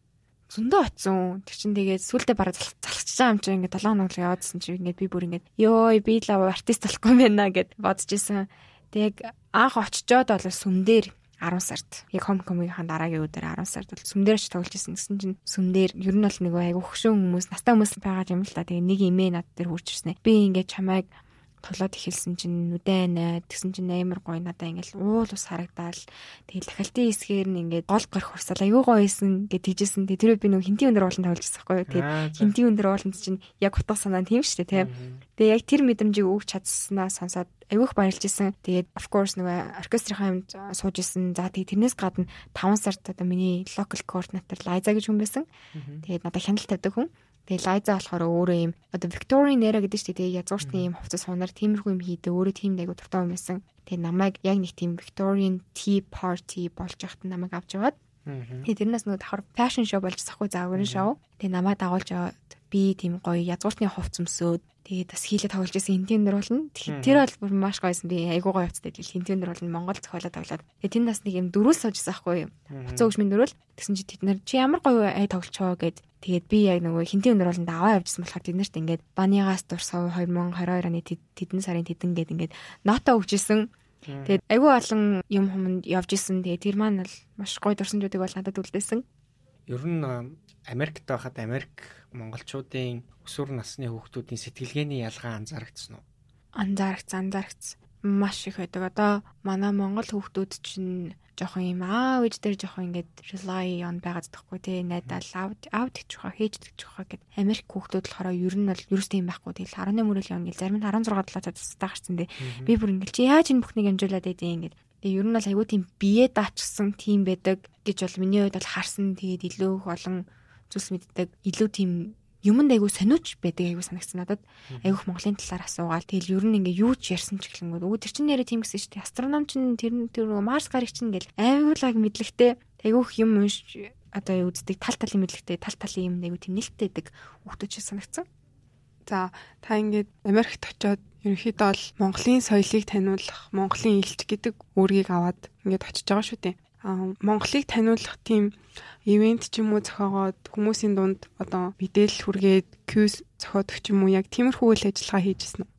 Зөндөө очсон. Тэг чин тэгээд сүултээ бараг залхчихж байгаа юм чи ингээд 7 хоног яваадсан чи ингээд би бүр ингээд ёо би л артист болохгүй юм байна гэд бодож исэн. Тэг анх очичоод бол сүмдэр 10 сард яг homecoming-ийн дараагийн өдөр 10 сард бол сүмдэрч тоглож исэн гэсэн чинь сүмдэр ер нь бол нэг айгу хөшөө хүмүүс настай хүмүүс байгаа юм л та. Тэгээ нэг имээ над дээр хурж ирсэн. Би ингээд чамайг тоглоод эхэлсэн чинь нүдэн найд тэгсэн чинь амар гоё надаа ингээл уул ус харагдаал тэгэл дахилтын хэсгээр нь ингээд гол горх хурсал аюу гоё исэн гэж тийжсэн. Тэр би нөгөө хинтийн өндөр ууланд тоглож байсан байхгүй тэгээд хинтийн өндөр ууланд чинь яг утга санаа нь тийм шүү дээ тэгээд яг тэр мэдрэмжийг өгч чадсанаа сонсоод аюух баярлж исэн. Тэгээд of course нөгөө оркестрийн юмд сууж исэн. За тэгээд тэрнээс гадна 5 сард одоо миний local coordinator Liza гэж хүн байсан. Тэгээд надад хяналт тавьдаг хүн Тэгээ Лайза болохоор өөрөө юм одоо Victorian era гэдэг чинь тэгээ язгууртны юм хувцас сунаар тиймэрхүү юм хийдэг өөрөө тийм дайгу дуртай юм байсан. Тэгээ намайг яг нэг тийм Victorian tea party болж яхад намайг авч яваад Тэгээ тэрнээс нөгөө давхар fashion show болж сахгүй заагрын шоу. Тэгээ намайг дагуулж би тийм гоё язгууртны хувц өмсөөд тэгээ бас хийлээ тоглож байсан хинтийн өндөр болно. Тэр бол бүр маш гоёсэн би айгуу гоё хувцтай хинтийн өндөр болно Монгол зохиолоо тоглоод. Тэгээ тэнд бас нэг юм дөрүүл суужсан байхгүй юу. Хуцаа өгч минь дөрүүл. Тэгсэн чи тэд нар чи ямар гоё ай тоглолцоо гэд Тэгээд би яг нөгөө хинтийн өндөр болонд аваа явжсан болохоор тэд нарт ингээд банигаас дурсав 2022 оны тэдэн сарын тэдэн гээд ингээд нота өгчээсэн. Тэгээд айгүй олон юм хүмүүнд явж исэн. Тэгээд тэр маань бол маш гоё дурсамжуудыг бол надад үлдээсэн. Ер нь Америкт байхад Америк монголчуудын өсвөр насны хүүхдүүдийн сэтгэлгээний ялгаа анзаарэгдсэн үү? Анзаарэгдсэн, анзаарэгдсэн. Маш их байдаг. Одоо манай монгол хүүхдүүд чинь жоохон юм аа үеж дээр жоохон ингээд rely on байгаад тахгүй тий найдаа лав аут гэж хаа хийж гэж хаа гэд. Америк хүүхдүүд болохоор ер нь бол ерөөс тийм байхгүй. Тэгэл 18 мөрөөл явна гэл зарим нь 16 7 цацтай гарцсан дээ би бүр ингээд чи яаж энэ бүхнийг амжуулаад байдیں ингээд. Тэгээ ер нь бол айгүй тийм бие даачсан тийм байдаг гэж бол миний хувьд бол харсан. Тэгээд илүү их олон зүйлс мэддэг. Илүү тийм юмд айгу сониуч байдаг айгу санагцсан надад. Айгух Монголын талаар асуугаал. Тэгэл ер нь ингээ юу ч ярьсан ч гэлэнгүүд өө тэр чин нэрээ тийм гэсэн шүү дээ. Астроном чин тэр тэр Марс гарагч чин гэл айгуулаг мэдлэгтэй. Айгух юм унш одоо үздэг тал талын мэдлэгтэй тал талын юм айгу тийм нэлттэй байдаг хүүхдүүд ч санагцсан За та ингээд Америкт очиод ерөнхийдөө бол Монголын соёлыг таниулах, Монголын элч гэдэг үүргийг аваад ингээд очиж байгаа шүү дээ. Монголыг таниулах тийм ивент ч юм уу зохиогоод хүмүүсийн дунд одоо мэдээлэл хүргээд кьюз зохиодог ч юм уу яг тиймэрхүү үйл ажиллагаа хийжсэн үү?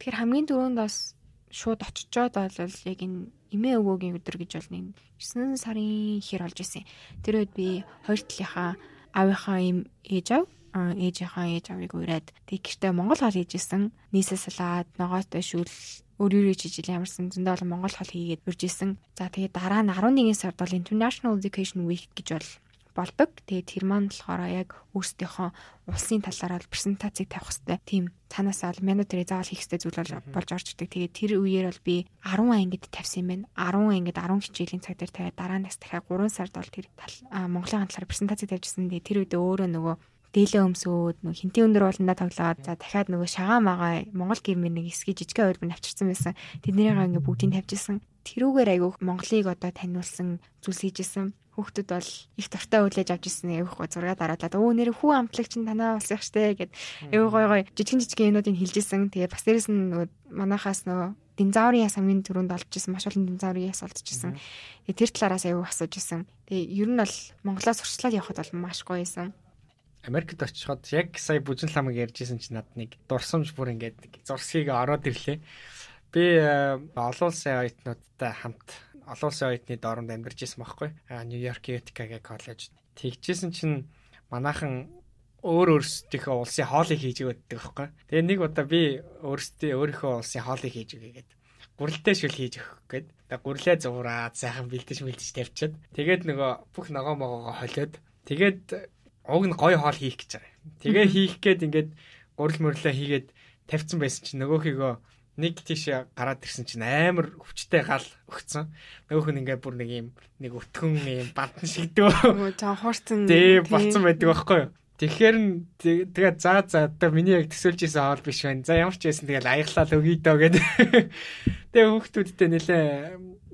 Тэгэхээр хамгийн түрүүнд бас шууд очичоод бол яг энэ эмээ өвөөгийн өдөр гэж бол нэг 9 сарын хэр болж исэн. Тэр үед би хоёр талынхаа аавынхаа им ээж ав ээжийнхаа ээж авыг ураад тэг гэртээ Монгол хоол хийжсэн. Нийсээ салаад ногоотой шүүл өөр өөр жижиг ямарсан зөндөө олон монгол хол хийгээд урж исэн. За тэгээд дараа нь 11 сард бол International Education Week гэж бол болдог. Тэгээд тэр маань болохоор яг өөрсдийнхөө улсын талаараа презентацийг тавих хэрэгтэй. Тийм цаанаасаа бол mandatory заавал хийх хэрэгтэй зүйл болж орж ирдэг. Тэгээд тэр үеэр бол би 10 ангид тавьсан юм байна. 10 ангид 10 хичээлийн цаг дээр тавиад дараа нь дахиад 3 сард бол тэр Монголын талаар презентацийг тавьжсэн. Тэгээд тэр үед өөрөө нөгөө дээлээ өмсөөд нөгөө хинтийн өндөр ууландаа тоглоод за дахиад нөгөө шагаа магаа Монгол гэрмэр нэг эсгий жижигхэн хөлбөр авчирсан байсан. Тэднийгээ ингээ бүгдийг тавьжсэн. Тэрүүгээр айгуух Монголыг одоо таниулсан зүйлс хийжсэн. Хүүхдүүд бол их дуртай хүлээж авч ирсэн айгуух зураг дараалаад өө нэр хүү амтлагч нь танаа улсах штэ гэд айгуу гой гой жижигэн жижигэн юмнуудыг хэлжсэн. Тэгээ бас дээрэс нь нөгөө манахаас нөгөө динзаврын яс хамгийн түрүүнд олж исэн маш олон динзаврын яс олж исэн. Тэгээ тэр талаараас аюу асууж исэн. Тэгээ ер нь бол Монголоос урьдчилаад явхад бол маш гоё исэн. Америкт очиход яг сая бүжин ламыг ярьжсэн чинь над нэг дурсамж бүр ингээд зурсхийг ороод ирлээ. Би э, олон улсын оюутнуудтай хамт олон улсын оюутны дооронд амьдарч ирсэн байхгүй. Нью-Йорк Utica-гийн коллеж. Тэгжсэн чинь манайхан өөр өөрсдийнхөө улсын хоолыг хийж өгдөг байхгүй. Тэгээ нэг удаа би өөрсдөө өөрийнхөө улсын хоолыг хийж өгье гүрэлтэй шүл хийж өгөх гээд гүрлээ зураад сайхан бэлдэж мэлдэж тавьчаад тэгээд нөгөө бүх ногоо могоогоо холиод тэгээд уг нь гоё хоол хийх гэж байгаа. Тэгээ хийх гээд ингээд гурил мөрлөө хийгээд тавьсан байсан чинь нөгөөхийгөө нэг тийш гараад ирсэн чинь амар өвчтэй гал өгцөн. Нөгөөх нь ингээд бүр нэг юм нэг өтгөн юм бантан шигдөө. Жаа хуурцсан. Тий, болцсон байдаг байхгүй юу? Тэгэхээр тэгээ за за одоо миний яг төсөөлж исэн хоол биш байна. За ямар ч байсан тэгэл аяглал өгье дөө гэдэг. Тэгээ хүүхдүүдтэй нэлээ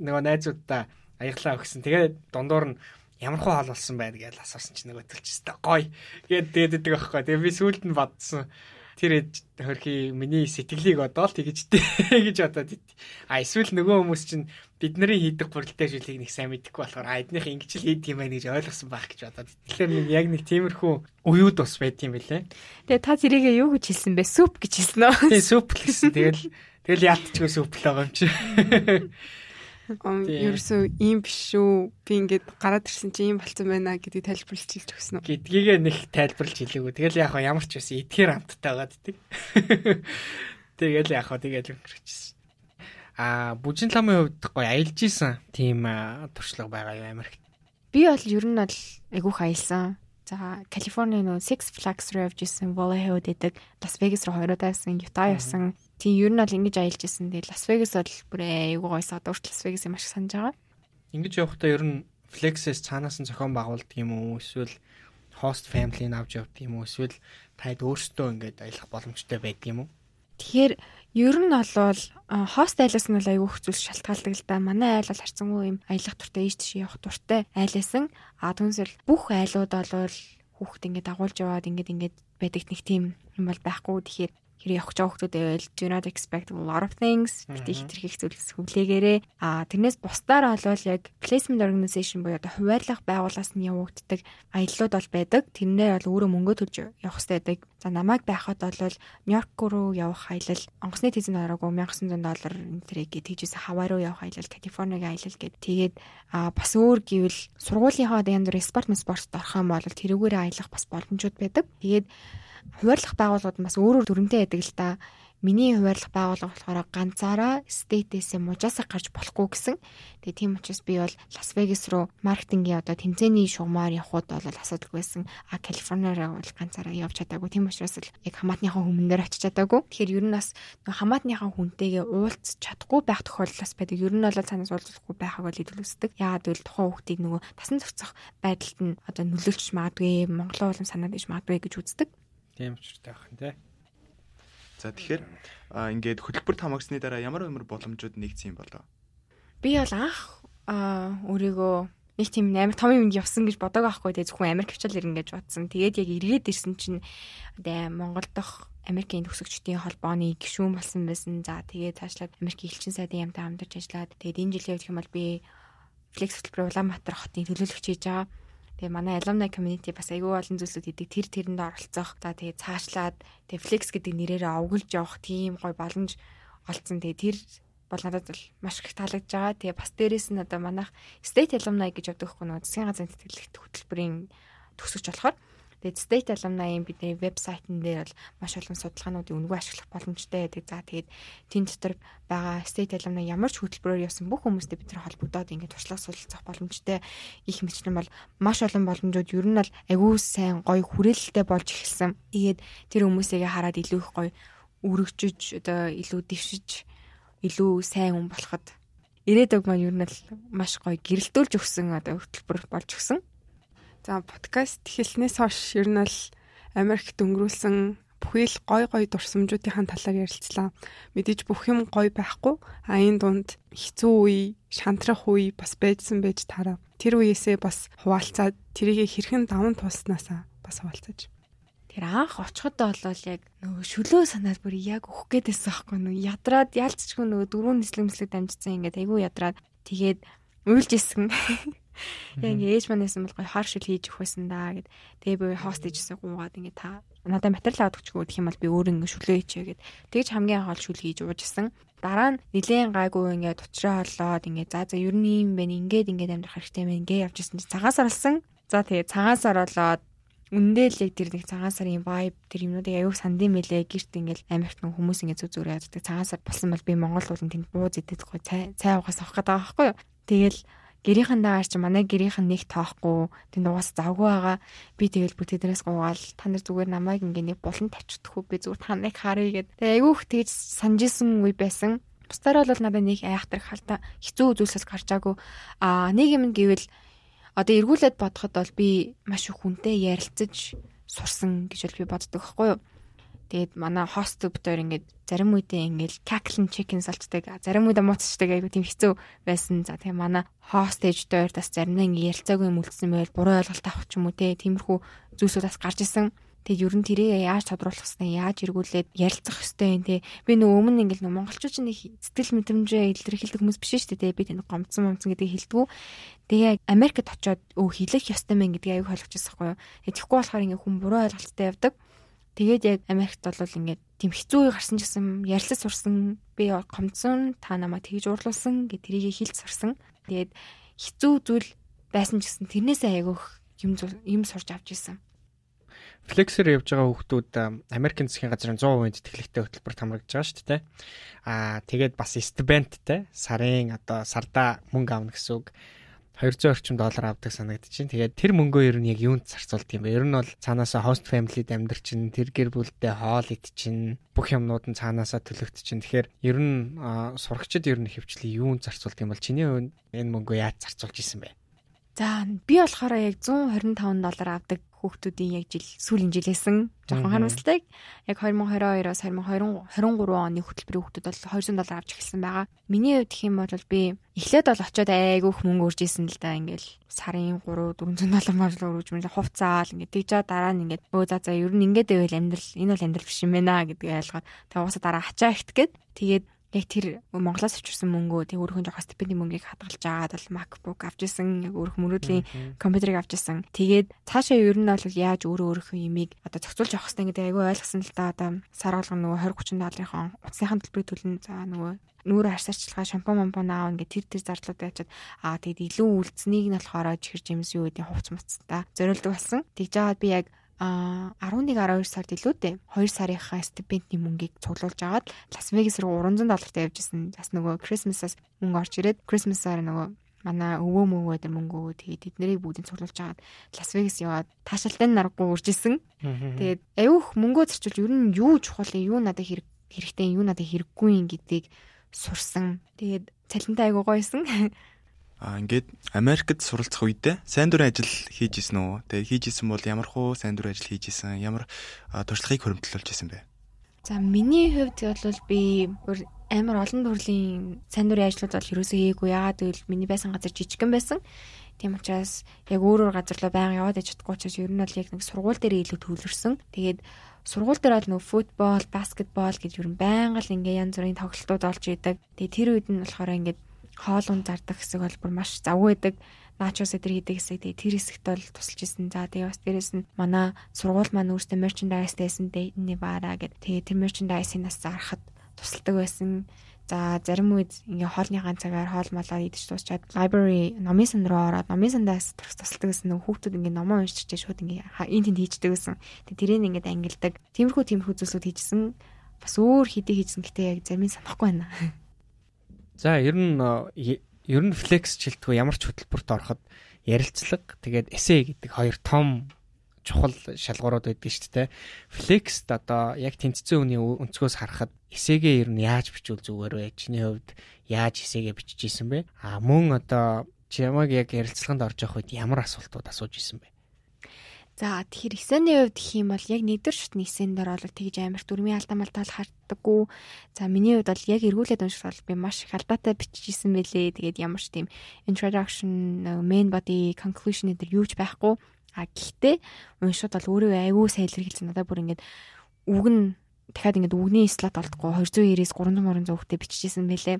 нөгөө найзуудаа аяглаа өгсөн. Тэгээ дундуур нь ямар хуу хоол болсон байна гэж асуусан чинь нөгөө төлчстэй гоё гээд дээддэг байхгүй. Тэгээ би сүулт нь бодсон. Тэр хөрхи миний сэтгэлийг одоо л тэгэж дээ гэж бодоод а эсвэл нөгөө хүмүүс чинь бидний хийдэг бүрэлдэхүүн шүлгийг нэг сайн мэдэхгүй болохоор а эднийх ингэж л хийдэг юм байна гэж ойлгосон байх гэж бодоод. Тэгэхээр нэг яг нэг тиймэрхүү уюуд бас байт юм бэлээ. Тэгээ та зэрэгээ юу гэж хэлсэн бэ? Сүп гэж хэлсэн үү? Тийм сүп л гэсэн. Тэгэл тэгэл яалтчгүй сүп л байгаа юм чи. Ерөөсөө ийм биш шүү. Би ингээд гараад ирсэн чи ийм болцсон байна гэдгийг тайлбарлаж хэлж өгсөн үү? Гэдгийгээ нэг тайлбарлаж хэлээгүй. Тэгэл яг ямар ч байсан эдгээр амттай байгаа гэдэг. Тэгэл яг хаа тэгэл өнгөрчихсэн. А бүжин ламын хувьд гоё аялж исэн тийм туршлага байгаа юу Америкт. Би бол ер нь бол айгүйх аялсан. За Калифорни нөө Six Flags руу явж исэн, Vallejo дэдэг, Las Vegas руу хоёроо тайсан, Utah явсан. Тийм ер нь бол ингэж аялж исэн. Тэгээ Las Vegas бол бүр айгүй гойсоо дурт Las Vegas юм ашиг санаж байгаа. Ингэж явахдаа ер нь Flex-с цаанаас нь зохион байгуулдаг юм уу? Эсвэл host family-г авч явдаг юм уу? Эсвэл таад өөрсдөө ингэж аялах боломжтой байдаг юм уу? Тэгэхээр ер нь бол хост айлаас нь аягүй хүчүүл шалтгаалдаг л да. Манай айл бол харцангуй юм аялах туртай ийш тийш явах туртай айласан. А түнсэл бүх айлууд бол хүүхд ингээд дагуулж яваад ингээд ингээд байдаг нэг тийм юм бол байхгүй. Тэгэхээр хэрэг явах жоо хүмүүс байвал do not expect a lot of things. Бити хэтэрх их зүйлс хүлээгээрээ. А тэрнээс бусдаар болвол яг placement organization буюу одоо хуваарлах байгууллаас нь явагддаг аяллууд бол байдаг. Тэрнээр бол өөрөө мөнгө төлж явах хэрэгтэй байдаг. За намайг байхад бол Нью-Йорк руу явах аялал онгоцны тэзэн ороогүй 1900 доллар энэ тэрийг тэгжээс Хавай руу явах аялал, Калифорнигийн аялал гэд. Тэгээд а бас өөр гэвэл сургуулийнхаа бүрийн спорт спортт орох юм бол тэрүүгээр аялах бас боломжууд байдаг. Тэгээд хуваарлах байгууллагууд бас өөрөөр дүрмтэй байдаг л та. Миний хуваарлах байгууллага болохоор ганцаараа стейтээс мужаасаа гарч болохгүй гэсэн. Тэгээ тийм учраас би бол Лас Вегас руу маркетингийн одоо тэмцээний шугамаар явхууд бол асуудалгүй байсан. А Калифорниараа бол ганцаараа явж чадаагүй. Тийм учраас л яг хамаатныхаа хүмүүнээр очиж чадаагүй. Тэгэхээр ер нь бас хамаатныхаа хүнтэйгээ уулз чадахгүй байх тохиолдол байдаг. Ер нь бол цаанаас уулзахгүй байхаг бол илүүсдэг. Яагаад гэвэл тухайн хүүхдийг нөгөө тасан зохицох байдалд нь одоо нөлөөлж магадгүй, Монголын улам санаад иж магадгүй гэж үздэг. Тийм учиртай байх нь тий. За тэгэхээр ингээд хөтөлбөрт хамаагсны дараа ямар ямар боломжууд нэгдсэн юм болоо? Би бол анх өөрийгөө нэг тийм амар том юмд явсан гэж бодоагүй байхгүй тэгээ зөвхөн Америк хвчаал ирнэ гэж бодсон. Тэгээд яг эргээд ирсэн чинь одоо Монгол дахь Америкийн төгсөгчдийн холбооны гишүүн болсон байсан. За тэгээд цаашлаад Америкийн элчин сайдын ямтай хамтарч ажиллаад тэгээд энэ жилийн үед хэм бол би Flex хөтөлбөр Улаанбаатар хотын төлөөлөгч хийж байгаа. Тэгээ манай alumni community бас айгүй олон зүйлсүүд идэг тэр тэрэнд оролцох. За тэгээ цаашлаад тэгээ flex гэдэг нэрээрээ овгөлж явах тийм гой боломж олцсон. Тэгээ тэр бол надад бол маш их таалагдж байгаа. Тэгээ бас дээрэс нь одоо манайх state alumni гэж яддаг хөө нөө засгийн газрын тэтгэлэгт хөтөлбөрийн төгсөгч болохоор Тэгээд State Alumni бидний вебсайтн дээр бол маш олон судалгаануудын үнэгүй ашиглах боломжтой байдаг. За тэгээд тэн дотор байгаа State Alumni ямар ч хөтөлбөрөөр явсан бүх хүмүүстэй бид нар холбогдоод ингээд туршлага суралцах боломжтой их мэтлэн бол маш олон боломжууд ер нь бол агүй сайн гоё хүрээлэлтэй болж эхэлсэн. Тэгээд тэр хүмүүсийгээ хараад илүү их гоё өргөжж одоо илүү дэвшиж илүү сайн хүн болоход ирээдүг маань ер нь л маш гоё гэрэлтүүлж өгсөн одоо хөтөлбөр болж өгсөн. За подкаст эхэлснээс хойш ер нь бол Америкт өнгөрүүлсэн бүхий л гой гой дурсамжуудын талаар ярилцлаа. Мэдээж бүх юм гой байхгүй. А энэ дунд хэцүү үе, шантрах үе бас байжсан байж таараа. Тэр үеэсээ бас хуваалцаад тэрийг хэрхэн даван тууснасаа бас хуваалцаж. Тэр анх очиход бол яг нөгөө шөлөө санаад бүр яг өөх гээдээс аахгүй нөгөө ядраад ялцчихгүй нөгөө дөрөв нислэг мэслэг дамжсан ингээд айгүй ядраад тэгээд уйлж исэн. Яг ингээ ээж манайсан бол гоё хар шил хийж өгөх байсан да гэд. Тэгээ би хост хийжсэн гуугаад ингээ та надад материал аваад өгч гэх юм бол би өөр ингээ шүлгээ хийчээ гэд. Тэгж хамгийн анх ол шүл хийж уужсэн. Дараа нь нилээн гайгүй ингээ тутраа холлоод ингээ за за ер нь юм байна ингээд ингээд амьдрах хэрэгтэй мэн ингээ явж исэн чи цагаас орлсон. За тэгээ цагаас л яг тэр нэг цагаан сарын vibe тэр юмнуудыг аяуг сандын мэлээ гэрт ингээл Америкт нэг хүмүүс ингээд зүг зүгээр яддаг цагаан сар болсон бол би Монгол уулын тэнд бууз идэт гой цай цай угаас авах гэдэг байгаа байхгүй юу. Тэгэл гэрийнхэн дагаар чи манай гэрийнхэн нэг тоохгүй тэнд угаас завгүй байгаа. Би тэгэл бүр тэднээс гуугаал та нар зүгээр намайг ингээ нэг булан тавьчихдаггүй би зүгээр та нарыг харъя гэд. Тэгээ айгүйх тэгж санджисэн үе байсан. Бусдаар бол надад нэг айхтар халта хэцүү үзүүлсээс гарчаагүй. А нэг юм гэвэл одоо эргүүлээд бодоход бол би маш их хүнтэй ярилцаж сурсан гэж би боддог байхгүй юу Тэгээд манай хост бүтэөр ингээд зарим үедээ ингээд cackling chicken салцдаг. Зарим үедээ муцчдаг айгу тийм хэцүү байсан. За тэгээ манай хост ээжтэй бас заримдаа ингээд ярилцаагүй юм үлдсэн байвал буруу ойлголт авах ч юм уу те. Тиймэрхүү зүйлсүүд бас гарч исэн. Тэгээд ер нь тэрийг яаж тодруулах хэвээр яаж эргүүлээд ярилцах хэвээр юм те. Би нөгөө өмнө нөгөө монголчууд чинь сэтгэл мэдрэмжээ илэрхийлдэг хүмүүс биш шүү дээ. Би тэнд гомцсон момцсон гэдгийг хэлдэггүй. Тэгээ Америкт очиод өө хэлэх ёстой мэн гэдгийг аяг ойлгочихсон байхгүй юу. Тэгэхгүй болохоор ингээд хүн буруу ойлголттой явдаг. Тэгээд яг Америкт бол ингээд тийм хэцүү үе гарсан ч гэсэн ярилцаж сурсан би гомцсон та намайг тэгж уурлуулсан гэ тэрийг хэлж сурсан. Тэгээд хэцүү зүйл байсан ч гэсэн тэрнээсээ айгүйх юм юм сурч авч ирсэн. Флексээр явж байгаа хүүхдүүд Америкийн засгийн газрын 100% тэтгэлэгтэй хөтөлбөрт хамрагдж байгаа шүү дээ. Аа тэгээд бас стипендтэй сарын одоо сарда мөнгө авна гэсэн үг. 200 орчим доллар авдаг санагдчихээн. Тэгээд тэр мөнгөө ер нь яг юунд зарцуулт юм бэ? Ер нь бол цаанаасаа host family-д амьдар чинь, тэр гэр бүлдээ хоол ид чинь, бүх юмнууд нь цаанаасаа төлөгд чинь. Тэгэхээр ер нь сурагчид ер нь хөвчлээ юунд зарцуулт юм бол чиний хувьд энэ мөнгөө яаж зарцуулж исэн бэ? За би болохоор яг 125 доллар авдаг хүүхдүүдийн яг жил сүүлийн жилээсэн жоохон харамсалтай. Яг 2022-оос 2023 оны хөтөлбөрийн хүүхдүүд бол 200 доллар авч эхэлсэн байгаа. Миний хувьд гэх юм бол би эхлээд бол очиод айгүйх мөнгө урж исэн л да ингээл сарын 3 400 доллар марлуу өргөж мөн хувцаал ингээд тэгжаа дараа нь ингээд өө за за ер нь ингээд байвал амьдрал энэ бол амьдрал биш юм байна гэдгийг ойлгоод тэгээ угаасаа дараа хачаа ихт гээд тэгээд яг тэр Монголоос авчирсан мөнгөө тэг өөрийнхөө жоох стипендийн мөнгийг хадгалж агаад бол MacBook авч исэн яг өөрөх мөрөөдлийн компьютерийг авч исэн. Тэгээд цаашаа ер нь бол яаж өөрөө өөрийнхөө имийг одоо зохицуулж явах хэрэгтэй гэдэг айгүй ойлгосон л да одоо сар болгон нөгөө 20 30 долларын утасныхаа төлбөрийг төлнө. За нөгөө нүүрэ харьцаарчлага шампунь мампун аав ингээд тэр тэр зардлууд ячаад аа тэгэд илүү үлдсэнийг нь болохоор чихэр жимс юу гэдэг хувц муцтай зориулдаг болсон. Тэгж жагаад би яг а 11 12 сард илүү дээ 2 сарынхаа стипендийн мөнгийг цуглуулж агаад Лас Вегас руу 300 доллартай явж исэн. Бас нөгөө Christmas-аас мөнгө орж ирээд Christmas-аар нөгөө манай өвөө мөвөө дээр мөнгө өгөө тэгээд тэднийг бүгдийг цуглуулж агаад Лас Вегас яваад таашаалтай наргагүй урж исэн. Тэгээд аюух мөнгөө зарчулж ер нь юу чухал юу надад хэрэг хэрэгтэй юу надад хэрэггүй юм гэдгийг сурсан. Тэгээд цалинтай айгуу гойсон. А ингээд Америкт суралцах үедээ сайн дурын ажил хийж исэн үү? Тэгээ хийж исэн бол ямар хуу сайн дурын ажил хийж исэн? Ямар туршлагыг хөрөмтлүүлж исэн бэ? За миний хувьд бол би амар олон төрлийн сайн дурын ажлууд бол ерөөсөө хийгээгүй. Яагаад гэвэл миний байсан газар жижигхэн байсан. Тийм учраас яг өөр өөр газар руу байнга яваад иж чадахгүй учраас ер нь бол яг нэг сургууль дээр илүү төвлөрсөн. Тэгээд сургууль дээр бол нөгөө футбол, баскетбол гэж ер нь байнга л ингээ янз бүрийн тоглолтууд олж идэг. Тэгээд тэр үед нь болохоор ингээд хоолунд зардаг хэсэг бол бүр маш завгүй байдаг. Начос эдэр хийдэг хэсэг тэгээ тэр хэсэгт бол тусалж исэн. За тэгээ бас дээрэс нь манай сургууль маань өөртөө merchandise байсан дээ баараа гэд. Тэгээ тэр merchandise-аас зарахад тусалдаг байсан. За зарим үед ингээ хоолны ганц цагаар хоол малаа идэж дуусчаад library номын сан руу ороод номын сандаас тусалдаг гэсэн хүүхдүүд ингээ номоо уншиж шууд ингээ энэ тэнд хийждэг гэсэн. Тэгээ тэрийг ингээ ангилдаг. Тиймэрхүү тиймэрхүү зүйлсүүд хийжсэн. Бас өөр хийдэг хийжсэн гэтээ яг зарим санахгүй байна. За ер нь ер нь флекс жилтгүй ямар ч хөтөлбөрт ороход ярилцлага тэгээд эсэ гэдэг хоёр том чухал шалгуурууд байдаг шүү дээ. Флекст одоо яг тэнцсэн үний өнцгөөс харахад эсэгээ ер нь яаж бичвэл зүгээр вэ? Чиний хувьд яаж эсэгээ бичиж исэн бэ? А мөн одоо чамаг яг ярилцлаганд орж явах үед ямар асуултууд асууж исэн бэ? За тэгэхээр эсэний хувьд гэх юм бол яг нэгдүгээр шатны эсэн дээр бол тэгж амар дүрмийн алдаа малтаал харддаггүй. За миний хувьд бол яг эргүүлээд унших бол би маш их алдаатай бичижсэн байлээ. Тэгээд ямар ч тийм introduction, main body, conclusion гэдэг юу ч байхгүй. А гэхдээ уншихад бол өөрөө айгүй сайн илэрхийлсэн. Надад бүр ингээд үг нь дахиад ингээд үгний слот олдохгүй 290-ээс 300 300 хүүхдэд бичижсэн байлээ.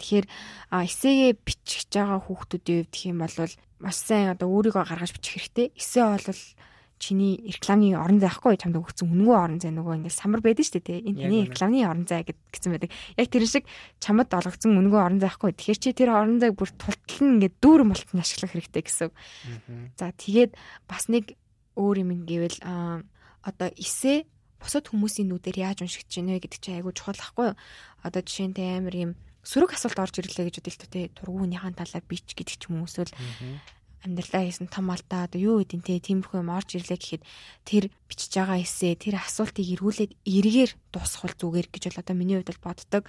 Тэгэхээр эсээгээ бичих байгаа хүүхдүүдийн хувьд гэх юм бол маш сайн одоо өөрийгөө гаргаж бичих хэрэгтэй. Эсээ бол чиний рекламын орон зай ахгүй чамд өгсөн үнэгүй орон зай нөгөө ингээд самар байдаг шүү дээ. Энэ таны рекламын орон зай гэсэн байдаг. Яг тэр шиг чамд олгогдсон үнэгүй орон зай ахгүй. Тэгэхээр чи тэр орон зайг бүр тултлан ингээд дүүрэн болтон ашиглах хэрэгтэй гэсэн. За тэгээд бас нэг өөр юм гэвэл одоо эсээ бусад хүмүүсийн нүдээр яаж уншигдэж байна вэ гэдэг чинь айгүй чухал ахгүй? Одоо жишээлбэл амар юм сөрөг асуулт орж ирлээ гэж бодолтой те тургуунийхаа талаар бич гэдэг ч юм уу эсвэл амьдралаа хийсэн том алдаа одоо юу гэдэг те тиймэрхүү юм орж ирлээ гэхэд тэр бичиж байгаа эсээ тэр асуултыг эргүүлээд эргээр дуусгах зүгээр гэж бол одоо миний хувьд бол боддог.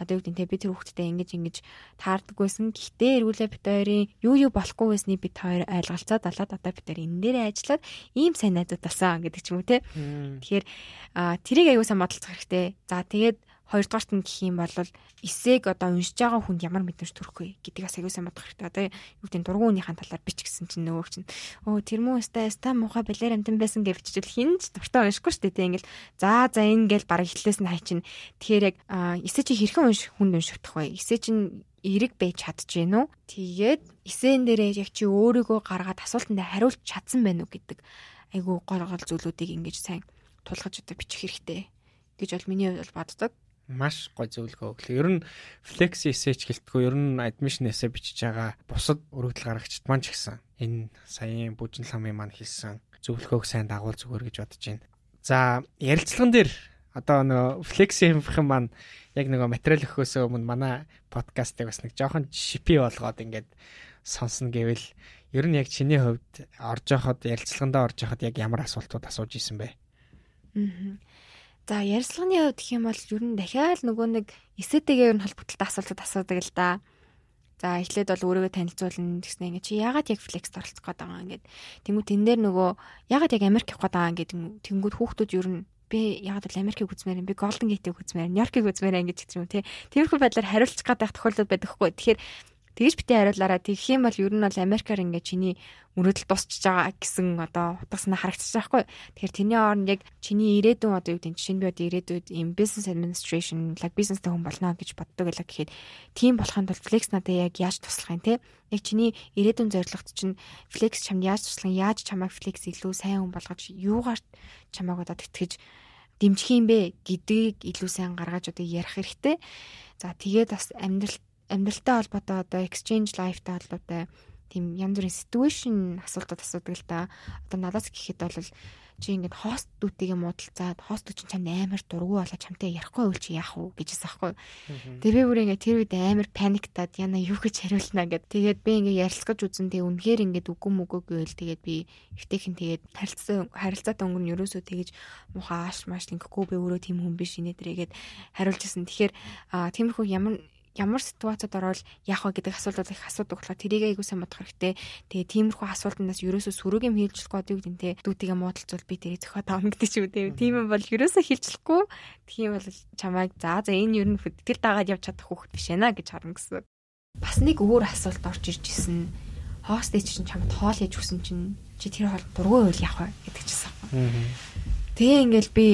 Одоо юу гэдэг те би тэр хүүхдтэй ингэж ингэж таардаггүйсэн. Гэхдээ эргүүлээ бит хоёрын юу юу болохгүй байсныг бит хоёр ойлголцоод алаад одоо бит хоёр энэ дээрээ ажиллаад ийм сайн найзууд болсон гэдэг ч юм уу те. Тэгэхээр тэрийг сайн бодолцох хэрэгтэй. За тэгээд Хоёрдугаарт нь гэх юм бол эсээг одоо уншиж байгаа хүнд ямар мэдрэмж төрөх вэ бас аягүй сайн бодох хэрэгтэй. Одоо юу гэдэг дургуунийхаа талаар бич гисэн чинь нөгөө чинь өө тэр мөн өстэй ста муха балер амтан байсан гэж бичвэл хинж дуртай уншихгүй шүү дээ. Ингээл за за энэ гээл бараг эхлээс нь хайчин. Тэгэхээр яг эсэ чи хэрхэн унших хүнд уншигдах вэ? Эсэ чинь эрэг байж чадчихэв нү. Тэгээд эсэн дээрээ яг чи өөрийгөө гаргаад асуултанд хариулж чадсан байх уу гэдэг айгүй гол гол зүйлүүдийг ингэж сайн тулгаж одоо бичих хэрэгтэй гэж бол миний хувьд бол боддог. Маш гой зөвлөгөө өглөө. Ер нь flex essay гэлтгүй ер нь admission essay бичиж байгаа бусад өргөдөл гаргагчд маань ч гэсэн энэ саяын бүжин ламын маань хэлсэн зөвлөгөөг сайн дагуул зүгээр гэж бодож байна. За ярилцлаган дээр одоо нөгөө flex хийх юм маань яг нөгөө материал өгөхөөс өмнө манай подкастыг бас нэг жоохон шипи болгоод ингээд сонсно гэвэл ер нь яг чиний хувьд орж яхад ярилцлагандаа орж яхад яг ямар асуултууд асууж исэн бэ? Аа. За ярилцлагын хувьд гэх юм бол ер нь дахиад нөгөө нэг эсэтэйгээр нь холбогдлоо асуултууд асуудаг л да. За эхлээд бол өөрийгөө танилцуулна гэснээр ингээ чи яагаад яг флекст оролцох гээд байгаа ингээд. Тэнгүү тэн дээр нөгөө яагаад яг Америк явах гээд байгаа ингээд тэнгүүд хүүхдүүд ер нь би ягаад бол Америкийг үзмээр юм би Golden Gate-ийг үзмээр Нью-Йоркийг үзмээр ингэж гэх юм тий. Тиймэрхүү байдлаар хариулчих гээд байх тохиолдол байдаг хгүй. Тэгэхээр Тэгэж битээ хариулаараа тэгэх юм бол ер нь бол Америкаар ингээ чиний мөрөдөл тусчж байгаа гэсэн одоо утгаснаа харагдчих байхгүй. Тэгэхээр тэрний оронд яг чиний ирээдүйн одоо юу гэдэг чинь би одоо ирээдүйд ийм business administration, like businessтэй хүн болно гэж боддог байлаа гэхэд тийм болохын тулд flex надад яг яаж туслах юм те? Яг чиний ирээдүйн зорилгот чинь flex чамд яаж туслах, яаж чамайг flex илүү сайн хүн болгож юугаар чамайг одоо тэтгэж дэмжих юм бэ гэдгийг илүү сайн гаргаж одоо ярих хэрэгтэй. За тэгээд бас амьдралд амьдралтай холбоотой одоо exchange life-тай холбоотой тийм янз бүрийн situation асуултууд асуудаг л да. Одоо надаас гэхэд бол чи ингээд хостдүүдтэйгээ муудалцаад хостууд чинь чамд амар дургу болоо чамтай ярихгүй үйл чи яах вэ гэжсэн аахгүй. Тэгээ би бүр ингээд тэр үед амар паниктаад яна юу гэж хариулнаа гэд. Тэгээд би ингээд ярилцгаж үзэн тэгээ үнэхээр ингээд үгүй мүгүй гэвэл тэгээд би ихтэйхэн тэгээд харилцаа харилцаатай өнгөрн ерөөсөө тэгэж мухааш маш ингэхгүй би өөрөө тийм хүн биш инээдрэгээд хариулж ирсэн. Тэгэхээр тиймэрхүү ямар ямар ситуацид орвол яах вэ гэдэг асуултууд их асуудаг болохоор тэрийг айгуу сайн бодох хэрэгтэй. Тэгээ тиймэрхүү асуултандаас ерөөсөө юм одоо юу гэдэг нь те дүүтигээ муудалцвал би тэрийг зөхио таавна гэдэг ч юм те. Тийм юм бол ерөөсөө хийлжлэхгүй. Тийм бол чамайг за за энэ ер нь тэр дагаад явж чадах хүүхэд биш ээ гэж харна гэсэн. Бас нэг өөр асуулт орж ирж исэн. Хостич чинь чамд хоол хийж өгсөн чинь чи тэр хоол дургүй байл яах вэ гэдэг чийсэн. Тэгээ ингээл би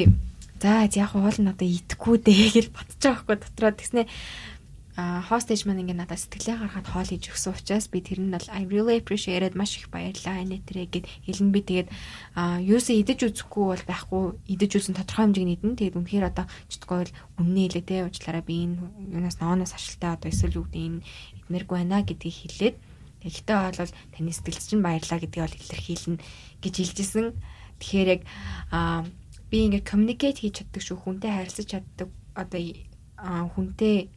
за яг хоол нь одоо идэхгүй дээ гэж бодож байгаа хгүй дотроо тэгснэ хостэж маань ингээ надад сэтгэлээ гаргахад хоол хийж өгсөн учраас би тэр нь бол I really appreciated маш их баярлаа энэ тэрэг гэд хэлэн би тэгээд юусе идэж үзэхгүй бол байхгүй идэж үзэн тодорхой хэмжээний идэн тэгээд үнэхээр одоо читгүй бол үннээ хэлээ те уучлаарай би энэ юунаас ноонос ашилтаа одоо эсвэл юу гэдэг энэ идмэргүй байна гэдгийг хэлээд. Гэхдээ бол таны сэтгэлд чинь баярлаа гэдгийг бол илэрхийлнэ гэж хэлжсэн. Тэгэхээр яг би ингээд communicate хийж чаддаг шүү хүнтэй харилцаж чаддаг одоо хүнтэй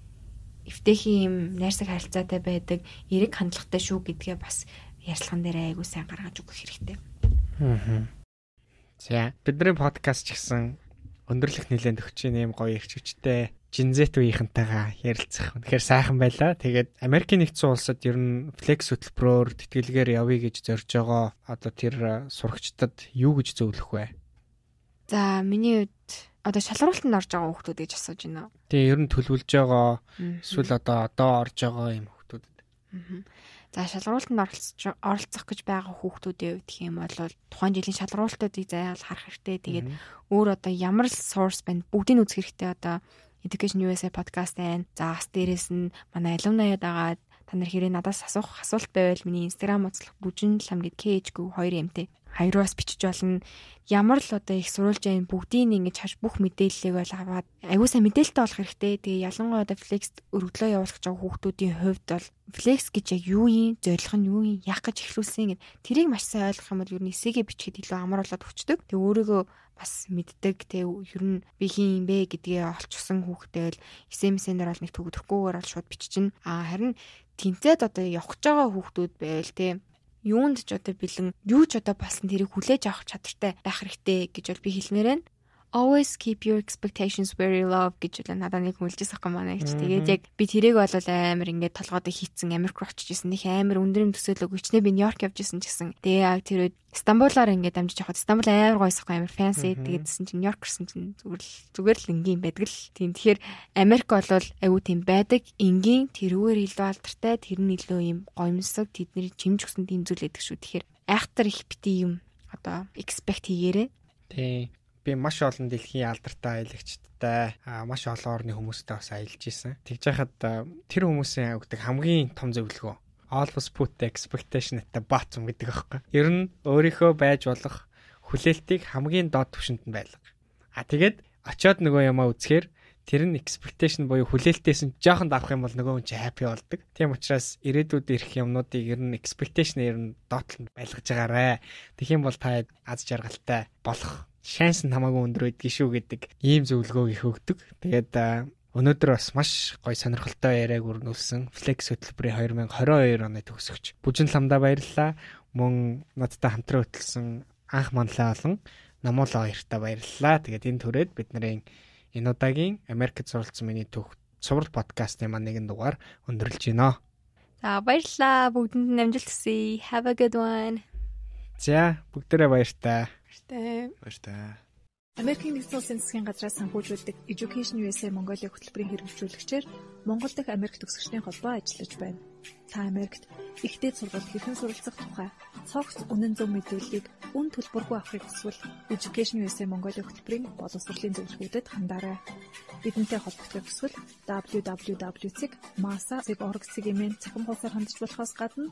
эвтэйхэн юм найрсаг харилцаатай байдаг, эрэг хандлагатай шүү гэдгээ бас ярьцлаган дээр айгуу сайн гаргаж өгөх хэрэгтэй. Аа. За бидний подкаст ч гэсэн өндөрлөх нэлээд өгч ийм гоё ирчвчтэй Жинзет үеийнхэнтэйгээ ярилцах. Тэгэхээр сайхан байлаа. Тэгээд Америкийн нэгдсэн улсад ер нь флекс хөтөлбөрөөр тэтгэлгээр явъя гэж зорж байгаа одоо тэр сурагчдад юу гэж зөвлөх вэ? За миний хувьд одоо шалралтанд орж байгаа хүмүүс гэж асууж байна. Тэгээ ер нь төлөвлөж байгаа эсвэл одоо одоо орж байгаа юм хүмүүсд. За шалралтанд оролцох гэж байгаа хүмүүсийн хувьд гэх юм бол тухайн жилийн шалралтуудыг зайвал харах хэрэгтэй. Тэгээд өөр одоо ямар л source байна бүгдийг үзэх хэрэгтэй одоо Education USA podcast байна. За бас дээрэс нь манай alumni байгаа та нар хэрэг надаас асуух асуулт байвал миний Instagram утас бүжин лам гэд KH-г 2 хоёроос бичиж болно. Ямар л одоо их сурулж байгаа бүгдийг ингэж хаш бүх мэдээллийг бол аваад аягүй сайн мэдээлэлтэй болох хэрэгтэй. Тэгээ ялангуяа одоо флекс өргөдлөө явуулах гэж байгаа хүүхдүүдийн хувьд бол флекс гэж яг юу юм, зорилго нь юу юм, яах гэж эхлүүлсэн гэд тэрийг маш сайн ойлгох юм бол ер нь эсэгээ бичихэд илүү амар болоод өчтдөг. Тэгээ өөрийгөө бас мэддэг тэг ер нь би хин юм бэ гэдгээ олчихсан хүүхдээ л SMS-ээр бол нэг төгөдөхгүйгээр бол шууд биччихнэ. А харин тэнцээд одоо явах гэж байгаа хүүхдүүд байвал те юунд ч одоо бэлэн юу ч одоо болсон тэрийг хүлээж авах чадвартай байх хэрэгтэй гэж бол би хэлмээр байна always keep your expectations very low гэж л надад нэг хүлжээс ахгүй манай гэж. Тэгээд яг би тэрийг бол амар ингээд толгойд хийцэн Америк руу очиж исэн. Них амар өндрийн төсөөлөг өчнөө би Нью-Йорк явж исэн гэсэн. Тэгээ яг тэр үед Стамбулаар ингээд дамжиж явхад Стамбул амар гойсохгүй амар fancy. Тэгээдсэн чинь Нью-Йорк гэсэн чинь зүгээр л зүгээр л энгийн байдаг л. Тийм тэгэхээр Америк бол аюу тийм байдаг. Энгийн тэрүүгээр илүү алдартай, тэр нь илүү юм гомсог тэдний чимж өгсөн тийм зүйл байдаг шүү. Тэгэхээр айхтар их бити юм одоо expect хийгээрэй. Тий би маш олон дэлхийн алдартай аялагчтай маш олон орны хүмүүстэй бас аялж исэн. Тэгж яхад тэр хүмүүсийн өгдөг хамгийн том зөвлөгөө always put the expectation at the bottom гэдэг аахгүй. Ер нь өөрийнхөө байж болох хүлээлтийг хамгийн доод түвшинд нь байлга. А тэгээд очиод нөгөө юмаа үзэхээр тэр нь expectation буюу хүлээлтээс нь жоохон давах юм бол нөгөө хүн чи happy болдог. Тийм учраас ирээдүйд ирэх юмнуудыг ер нь expectation ер нь доотлонд байлгаж байгаарэ. Тэгэх юм бол та аз жаргалтай болох шанс нь хамаагүй өндөр байдгийг шүү гэдэг ийм зөвлөгөөг их өгдөг. Тэгээд өнөөдөр бас маш гоё сонирхолтой яриаг өрнүүлсэн Flex хөтөлбөрийн 2022 оны төгсөгч Бүжин ламда баярлалаа. Мөн надтай хамтран хөтлсөн анх манлаа болон Намуула хоёртаа баярлалаа. Тэгээд энэ түрээд бидний энэ удаагийн Америкт суралцсан миний төх цуврал подкастын маань нэгэн дугаар өндөрлж байна. За баярлалаа. Бүгдэнд нь амжилт хүсье. Have a good one. За бүгдээрээ баяртай. Баяртай. Баяртай. Америкийн нэгдсэн улсын засгийн газраас санхүүжүүлдэг Education USA Mongolia хөтөлбөрийн хэрэгжүүлэгчээр Монгол дахь Америк төгсөгчдийн холбоо ажиллаж байна. Та Америкт ихтэй сургалт хэрхэн суралцах тухай цогц үнэн зөв мэдээллийг үн төлбөргүй авахыг хүсвэл Education USA Mongolia хөтөлбөрийн боловсролын зөвлөгөөдөд хандаарай. Бидэнтэй холбогдох хүсвэл www.masa.org-ийн цахим хуудасаар хандж болохоос гадна